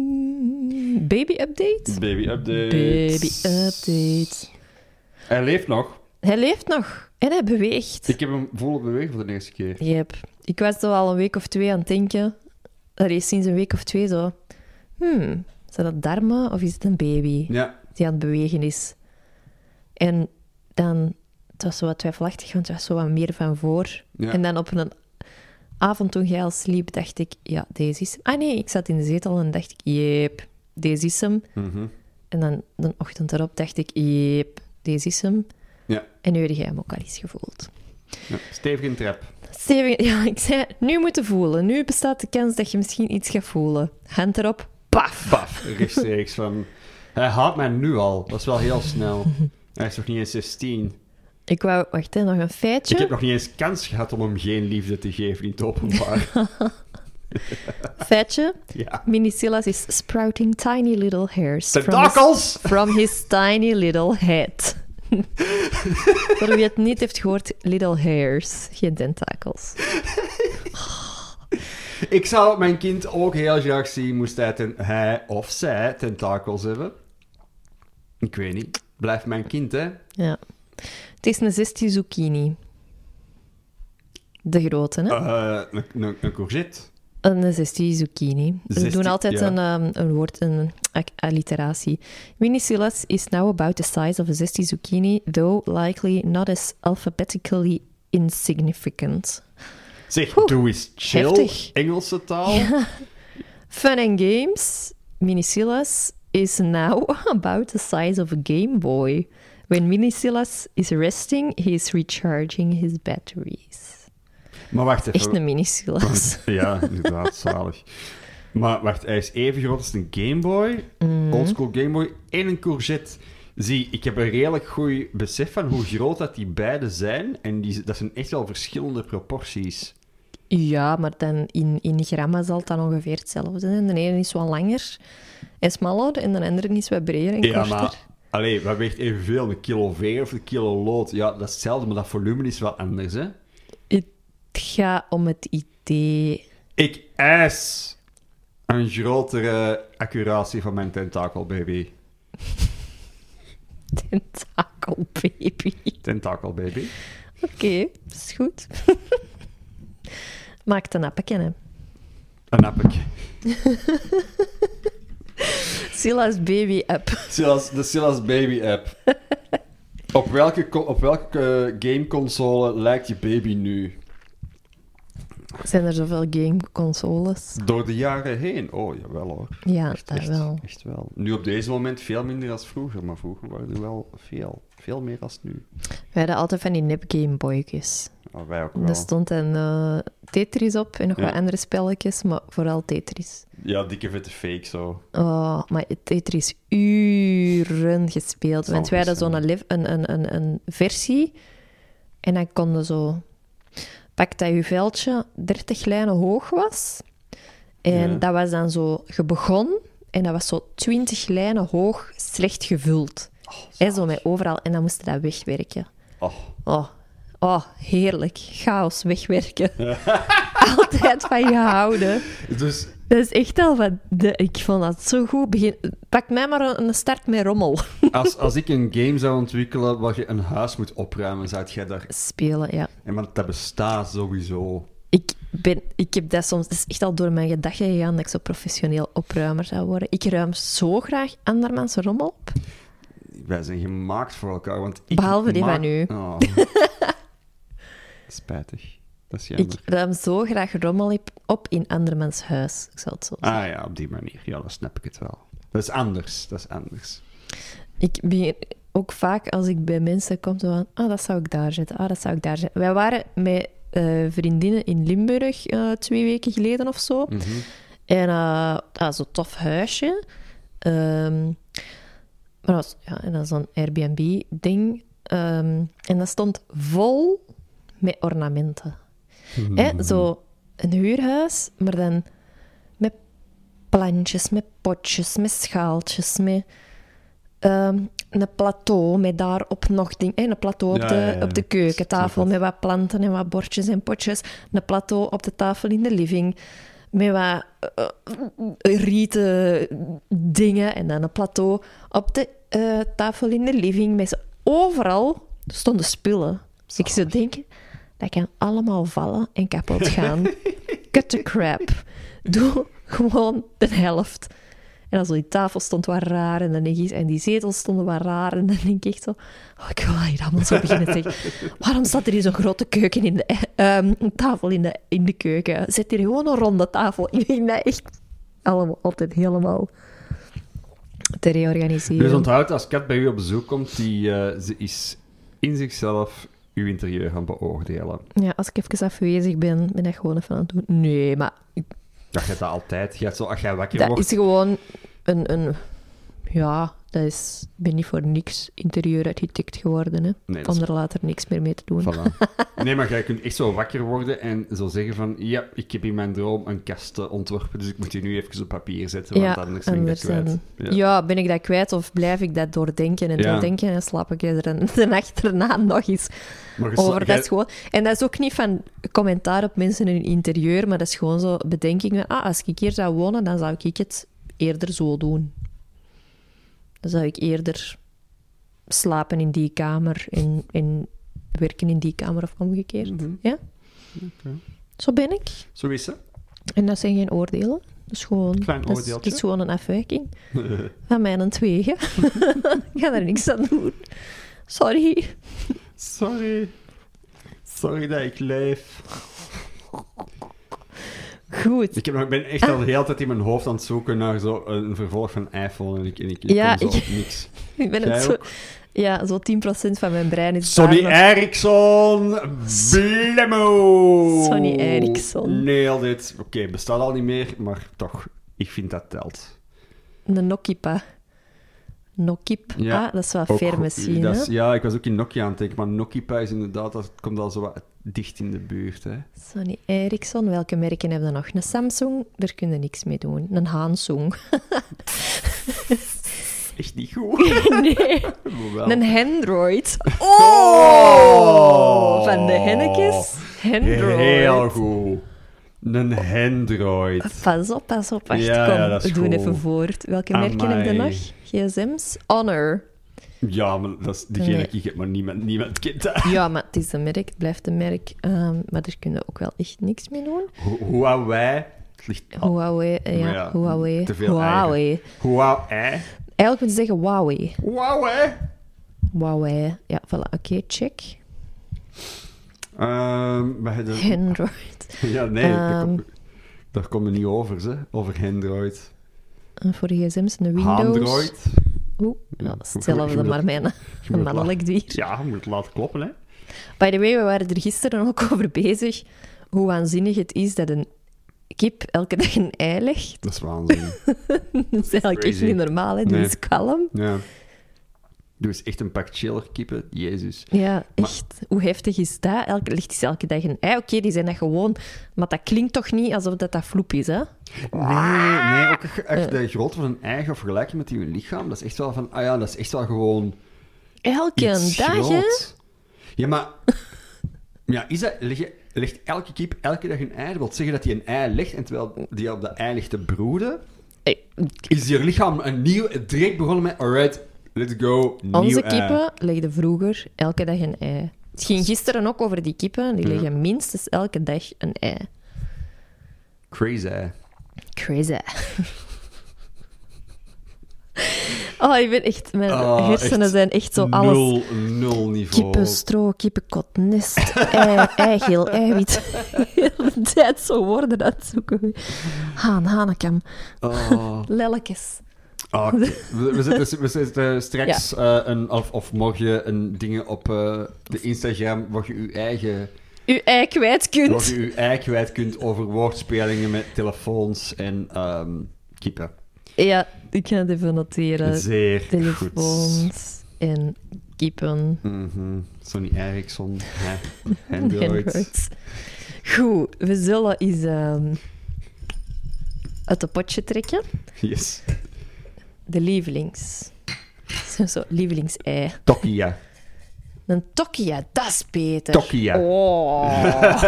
Speaker 2: Ehm, baby update?
Speaker 1: Baby update.
Speaker 2: Baby update.
Speaker 1: Hij leeft nog.
Speaker 2: Hij leeft nog en hij beweegt.
Speaker 1: Ik heb hem volop bewegen voor de eerste keer.
Speaker 2: Yep. Ik was zo al een week of twee aan het denken. Er is sinds een week of twee zo. Hmm, zijn dat darmen of is het een baby
Speaker 1: Ja.
Speaker 2: die aan het bewegen is? En dan, het was zo wat twijfelachtig, want het was zo wat meer van voor.
Speaker 1: Ja.
Speaker 2: En dan op een avond toen jij al sliep, dacht ik, ja, deze is... Ah nee, ik zat in de zetel en dacht ik, jeep, deze is hem.
Speaker 1: Mhm.
Speaker 2: En dan de ochtend erop dacht ik, jeep, deze is hem.
Speaker 1: Ja.
Speaker 2: En nu heb jij hem ook al eens gevoeld.
Speaker 1: ja. Stevig in trap.
Speaker 2: Steven, ja, ik zei, nu moeten voelen. Nu bestaat de kans dat je misschien iets gaat voelen. Hand erop, paf.
Speaker 1: Paf, rechtstreeks van... Hij haat mij nu al. Dat is wel heel snel. Hij is nog niet eens 16.
Speaker 2: Ik wou, wacht, hè, nog een feitje.
Speaker 1: Ik heb nog niet eens kans gehad om hem geen liefde te geven in het openbaar.
Speaker 2: Feitje,
Speaker 1: ja.
Speaker 2: Minicillas is sprouting tiny little hairs from
Speaker 1: Tentakels!
Speaker 2: from his tiny little head. Voor wie het niet heeft gehoord, little hairs, geen tentakels.
Speaker 1: Ik zou mijn kind ook heel graag zien, moest hij, ten, hij of zij tentakels hebben. Ik weet niet. Blijft mijn kind, hè?
Speaker 2: Ja. Het is een zestie zucchini. De grote, hè?
Speaker 1: Eh, een, courgette.
Speaker 2: Een zestie zucchini. We
Speaker 1: 16,
Speaker 2: doen altijd
Speaker 1: ja.
Speaker 2: een, um, een woord, een alliteratie. Minicillus is now about the size of a zestie zucchini, though likely not as alphabetically insignificant.
Speaker 1: Zeg,
Speaker 2: Oeh,
Speaker 1: doe eens chill.
Speaker 2: heftig.
Speaker 1: Engelse taal.
Speaker 2: Fun and games. Minicillus is now about the size of a Game Boy. When Minicillus is resting, he is recharging his batteries.
Speaker 1: Maar wacht even.
Speaker 2: Echt een Minicillus.
Speaker 1: Ja, inderdaad, zalig. Maar wacht, hij is even groot als een Game Boy,
Speaker 2: Mhm.
Speaker 1: oldschool Game Boy, en een courgette. Zie, ik heb een redelijk goed besef van hoe groot dat die beide zijn. En die, dat zijn echt wel verschillende proporties.
Speaker 2: Ja, maar dan in, in grammen zal het dan ongeveer hetzelfde zijn. De ene is wat langer en smaller en de andere is wat breder en
Speaker 1: Ja,
Speaker 2: korter.
Speaker 1: maar... Allee, wat weegt evenveel? Een kilo veer of een kilo lood? Ja, dat is hetzelfde, maar dat volume is wel anders, hè?
Speaker 2: Het gaat om het idee.
Speaker 1: Ik eis een grotere accuratie van mijn tentakelbaby.
Speaker 2: Tentakelbaby.
Speaker 1: Tentakelbaby.
Speaker 2: Oké, is goed. Maak een appetje, hè.
Speaker 1: Een appetje.
Speaker 2: Silas Baby App.
Speaker 1: Silas, de Silas Baby app. op welke, op welke eh, gameconsole lijkt je baby nu?
Speaker 2: Zijn er zoveel gameconsoles?
Speaker 1: Door de jaren heen? Oh, jawel hoor.
Speaker 2: Ja,
Speaker 1: Echt, echt,
Speaker 2: wel.
Speaker 1: echt wel. Nu op deze moment veel minder dan vroeger, maar vroeger waren er wel veel. Veel meer als nu.
Speaker 2: We hadden altijd van die nep Gameboyjes.
Speaker 1: Oh, wij ook wel.
Speaker 2: Daar stond een eh, Tetris op en nog
Speaker 1: Ja.
Speaker 2: wat andere spelletjes, maar vooral Tetris.
Speaker 1: Ja, dikke vette fake zo.
Speaker 2: Oh, maar Tetris uren gespeeld. Want wij hadden zo'n een, een, een, een versie en dan konden zo... Pak dat je veldje 30 lijnen hoog was. En
Speaker 1: Ja.
Speaker 2: dat was dan zo... Je begon en dat was zo 20 lijnen hoog, slecht gevuld. en zo met overal. En dan moest je dat wegwerken.
Speaker 1: Oh,
Speaker 2: Oh, oh heerlijk. Chaos wegwerken. Altijd van je houden.
Speaker 1: dus
Speaker 2: Dat is echt al wat... De, ik vond dat zo goed. Begin, pak mij maar een, start met rommel.
Speaker 1: als, als ik een game zou ontwikkelen waar je een huis moet opruimen, zou jij daar...
Speaker 2: Spelen, ja.
Speaker 1: En want dat bestaat sowieso.
Speaker 2: Ik, ben, ik heb dat soms... Het is echt al door mijn gedachten gegaan dat ik zo professioneel opruimer zou worden. Ik ruim zo graag andermans rommel op.
Speaker 1: Wij zijn gemaakt voor elkaar, want ik
Speaker 2: Behalve die
Speaker 1: maak-
Speaker 2: van u.
Speaker 1: Oh. Spijtig. Dat is
Speaker 2: Ik ruim zo graag rommel op- in andermans huis. Ik zal het zo zeggen.
Speaker 1: Ah ja, op die manier. Ja, dan snap ik het wel. Dat is anders. Dat is anders.
Speaker 2: Ik begin ook vaak als ik bij mensen kom, zo van, ah, dat zou ik daar zetten, ah, dat zou ik daar zetten. Wij waren met eh, vriendinnen in Limburg eh, twee weken geleden of zo.
Speaker 1: Mhm.
Speaker 2: En eh ah, zo'n tof huisje. Ehm, maar dat was, ja, en dat is zo'n Airbnb-ding. Ehm, en dat stond vol met ornamenten. Hè, zo een huurhuis, maar dan met plantjes, met potjes, met schaaltjes, met ehm, een plateau met daarop nog dingen. Een plateau op,
Speaker 1: Ja,
Speaker 2: de,
Speaker 1: ja, ja.
Speaker 2: op de keukentafel met wat planten en wat bordjes en potjes. Een plateau op de tafel in de living. met wat eh, rieten dingen en dan een plateau op de eh, tafel in de living. Met overal stonden spullen. Dus ik zou denken, dat kan allemaal vallen en kapot gaan. Cut the crap. Doe gewoon de helft. En dan zo die tafel stond wat raar en, dan denk ik, en die zetels stonden wat raar. En dan denk ik zo, oh, ik wil hier allemaal zo beginnen te zeggen. Waarom staat er hier zo'n grote keuken in de, ehm, een tafel in de, in de keuken? Zet hier gewoon een ronde tafel. Ik vind dat echt allemaal altijd helemaal te reorganiseren.
Speaker 1: Dus onthoud, als Kat bij u op bezoek komt, die, eh, ze is in zichzelf uw interieur gaan beoordelen.
Speaker 2: Ja, als ik even afwezig ben, ben ik gewoon even aan het doen. Nee, maar
Speaker 1: Dat gaat dat altijd. Je hebt zo, als jij wakker
Speaker 2: dat
Speaker 1: wordt...
Speaker 2: is gewoon een... een ja, dat is... Ik ben niet voor niks interieurarchitect geworden, hè.
Speaker 1: Nee,
Speaker 2: Om
Speaker 1: is-
Speaker 2: er later niks meer mee te doen.
Speaker 1: Voilà. Nee, maar jij kunt echt zo wakker worden en zo zeggen van... Ja, ik heb in mijn droom een kast eh, ontworpen, dus ik moet die nu even op papier zetten, want
Speaker 2: Ja,
Speaker 1: anders ben ik dat kwijt. Ja.
Speaker 2: Ja. ben ik dat kwijt of blijf ik dat doordenken en
Speaker 1: Ja.
Speaker 2: doordenken en slaap ik er een, de nacht erna nog eens over. Dat is gewoon, en dat is ook niet van commentaar op mensen in hun interieur, maar dat is gewoon zo bedenkingen. Ah, als ik hier zou wonen, dan zou ik het eerder zo doen. Dan zou ik eerder slapen in die kamer en, en werken in die kamer of omgekeerd.
Speaker 1: Mhm.
Speaker 2: Ja? Zo ben ik.
Speaker 1: Zo is ze.
Speaker 2: En dat zijn geen oordelen. Is gewoon,
Speaker 1: Klein
Speaker 2: dat is,
Speaker 1: oordeeltje.
Speaker 2: dat is gewoon een afwijking. Van mij een tweeën. ik ga er niks aan doen. Sorry.
Speaker 1: Sorry. Sorry dat ik leef.
Speaker 2: Goed.
Speaker 1: Ik, heb, nog- ik ben echt al de hele tijd in mijn hoofd aan het zoeken naar zo een vervolg van iPhone en ik, en ik, ik
Speaker 2: Ja,
Speaker 1: kom zo op niks.
Speaker 2: Ik ben
Speaker 1: Jij
Speaker 2: het zo...
Speaker 1: ook?
Speaker 2: Ja, zo 10% van mijn brein is
Speaker 1: Sonny
Speaker 2: nog-
Speaker 1: Eriksson, Blemmo.
Speaker 2: Sonny Eriksson.
Speaker 1: Nailed it. Oké, bestaat al niet meer, maar toch, ik vind dat telt.
Speaker 2: Een Nokipa. Nokip.
Speaker 1: Ja,
Speaker 2: ah, dat is wel ver misschien,
Speaker 1: Dat
Speaker 2: hè?
Speaker 1: is- Ja, ik was ook in Nokia aan het denken, maar Nokipa is inderdaad, dat komt al zo wat dicht in de buurt. Hè.
Speaker 2: Sonny Eriksson. Welke merken hebben we nog? Een Samsung, daar kun je niks mee doen. Een Hansung.
Speaker 1: Echt niet goed.
Speaker 2: nee. Een Android. Oh! Van de Hennekes. Android.
Speaker 1: Heel goed. Een Android.
Speaker 2: Pas op, pas op. Wacht,
Speaker 1: Ja,
Speaker 2: kom.
Speaker 1: ja, dat is
Speaker 2: we doen even voort. Welke merken heb je nog? GSM's? Honor.
Speaker 1: Ja, maar dat is degene
Speaker 2: Nee.
Speaker 1: die ik heb, maar niemand, niemand kent dat.
Speaker 2: Ja, maar het is een merk. Het blijft een merk. Ehm, maar daar kun je ook wel echt niks mee doen.
Speaker 1: Hu- Huawei. Het ligt al-
Speaker 2: Huawei. eh, ja,
Speaker 1: ja,
Speaker 2: Huawei.
Speaker 1: te veel
Speaker 2: Huawei.
Speaker 1: Huawei.
Speaker 2: Eigenlijk moet je zeggen Huawei.
Speaker 1: Huawei.
Speaker 2: Huawei. Ja, voilà. Oké, check.
Speaker 1: Ehm, we hebben-
Speaker 2: Android.
Speaker 1: Ja, nee, daar
Speaker 2: Ehm.
Speaker 1: kom- komen we niet over, ze. Over Android.
Speaker 2: En voor gsm's een Windows.
Speaker 1: Android.
Speaker 2: Oeh, dat is hetzelfde, maar mijn een mannelijk dier.
Speaker 1: Ja, je moet het laten kloppen, hè.
Speaker 2: By the way, we waren er gisteren ook over bezig hoe waanzinnig het is dat een kip elke dag een ei legt.
Speaker 1: Dat is waanzin.
Speaker 2: Dat is eigenlijk echt niet normaal, hè? Die
Speaker 1: Nee.
Speaker 2: is kalm.
Speaker 1: ja. Doe eens echt een pak chiller kippen. Jezus.
Speaker 2: Ja, echt. Hoe heftig is dat? Elke, ligt elke dag een ei. Oké, die zijn dat gewoon. Maar dat klinkt toch niet alsof dat, dat vloep is, hè?
Speaker 1: Nee, nee, ook echt- echt de grootte van een eigen vergelijking met uw lichaam. Dat is echt wel van, ah ja, dat is echt wel gewoon
Speaker 2: Elke dag, hè?
Speaker 1: Ja, maar... Ja, is dat... Je, legt elke kip elke dag een ei? Dat wil zeggen dat hij een ei legt en terwijl die op de ei ligt te broeden,
Speaker 2: Hey,
Speaker 1: is je lichaam een nieuw... Direct begonnen met, alright, let's go, nieuw
Speaker 2: Onze
Speaker 1: ei.
Speaker 2: kippen legden vroeger elke dag een ei. Het ging gisteren ook over die kippen. Die leggen minstens elke dag een ei.
Speaker 1: Crazy.
Speaker 2: Crazy. Oh, ik ben echt... Mijn
Speaker 1: Oh,
Speaker 2: hersenen
Speaker 1: echt
Speaker 2: zijn echt zo alles...
Speaker 1: Nul, nul niveau.
Speaker 2: Kippenstro, kippenkot, nest, ei, eigeel, eiwit. De hele tijd zo woorden zoeken. Haan, hanekam,
Speaker 1: Oh.
Speaker 2: lelletjes.
Speaker 1: Ah, we, we zetten straks eh, een, of, of morgen een dingen op eh, de Instagram waar je je eigen
Speaker 2: U ei kwijt
Speaker 1: waar
Speaker 2: kunt.
Speaker 1: je je ei kwijt kunt over woordspelingen met telefoons en ehm, kippen.
Speaker 2: Ja, ik ga het even noteren.
Speaker 1: Zeer goed.
Speaker 2: Telefoons en kippen.
Speaker 1: Mhm. Sony Ericsson, hè. Android.
Speaker 2: Goed, we zullen eens ehm, uit het potje trekken.
Speaker 1: Yes.
Speaker 2: De lievelings. Zo, zo lievelingsei.
Speaker 1: Tokia.
Speaker 2: Een Tokia, dat is beter.
Speaker 1: Tokia.
Speaker 2: Oh.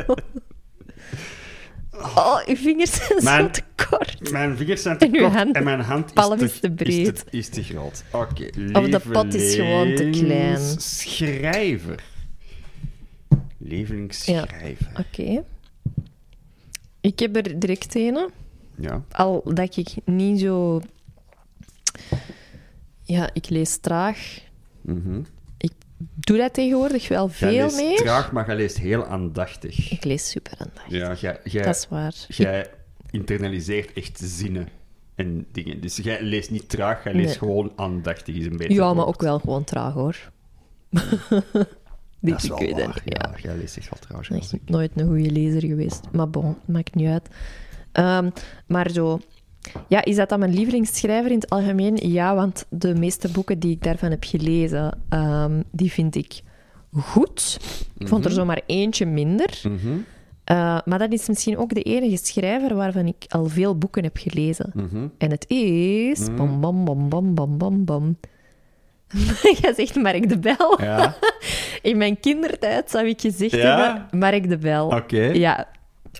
Speaker 2: Oh, uw vingers zijn
Speaker 1: Mijn-
Speaker 2: zo te kort.
Speaker 1: Mijn vingers zijn te
Speaker 2: En
Speaker 1: kort
Speaker 2: hand-
Speaker 1: en mijn hand is,
Speaker 2: is
Speaker 1: te,
Speaker 2: te breed.
Speaker 1: Is te, is te groot. Oké.
Speaker 2: Of de pot is gewoon te klein.
Speaker 1: Lievelingsschrijver. Lievelingsschrijver.
Speaker 2: Oké. Ik heb er direct een.
Speaker 1: Ja.
Speaker 2: Al dat ik niet zo... Ja, ik lees traag.
Speaker 1: Mhm.
Speaker 2: Doe dat tegenwoordig wel
Speaker 1: Jij
Speaker 2: veel
Speaker 1: leest
Speaker 2: meer.
Speaker 1: traag, maar jij leest heel aandachtig.
Speaker 2: Ik lees super aandachtig.
Speaker 1: Ja, jij,
Speaker 2: Dat is waar.
Speaker 1: jij internaliseert echt zinnen en dingen. Dus jij leest niet traag, jij leest
Speaker 2: Nee.
Speaker 1: gewoon aandachtig. Is een beetje
Speaker 2: Ja, maar
Speaker 1: woord.
Speaker 2: ook wel gewoon traag, hoor. Die
Speaker 1: Dat is
Speaker 2: ik
Speaker 1: wel
Speaker 2: weet het
Speaker 1: waar.
Speaker 2: niet,
Speaker 1: Ja, jij leest echt wel traag. ik.
Speaker 2: nooit een goede lezer geweest. Maar bon, maakt niet uit. Ehm, maar zo... Ja, is dat dan mijn lievelingsschrijver in het algemeen? Ja, want de meeste boeken die ik daarvan heb gelezen, ehm, die vind ik goed. Ik vond er zomaar eentje minder.
Speaker 1: Mhm,
Speaker 2: Eh, maar dat is misschien ook de enige schrijver waarvan ik al veel boeken heb gelezen.
Speaker 1: mhm.
Speaker 2: En het is... Bam, bam, bam, bam, bam, bam, bam. Jij zegt Mark de Bel.
Speaker 1: Ja,
Speaker 2: In mijn kindertijd zou ik gezegd
Speaker 1: Ja?
Speaker 2: hebben Mark de Bel.
Speaker 1: oké.
Speaker 2: Ja,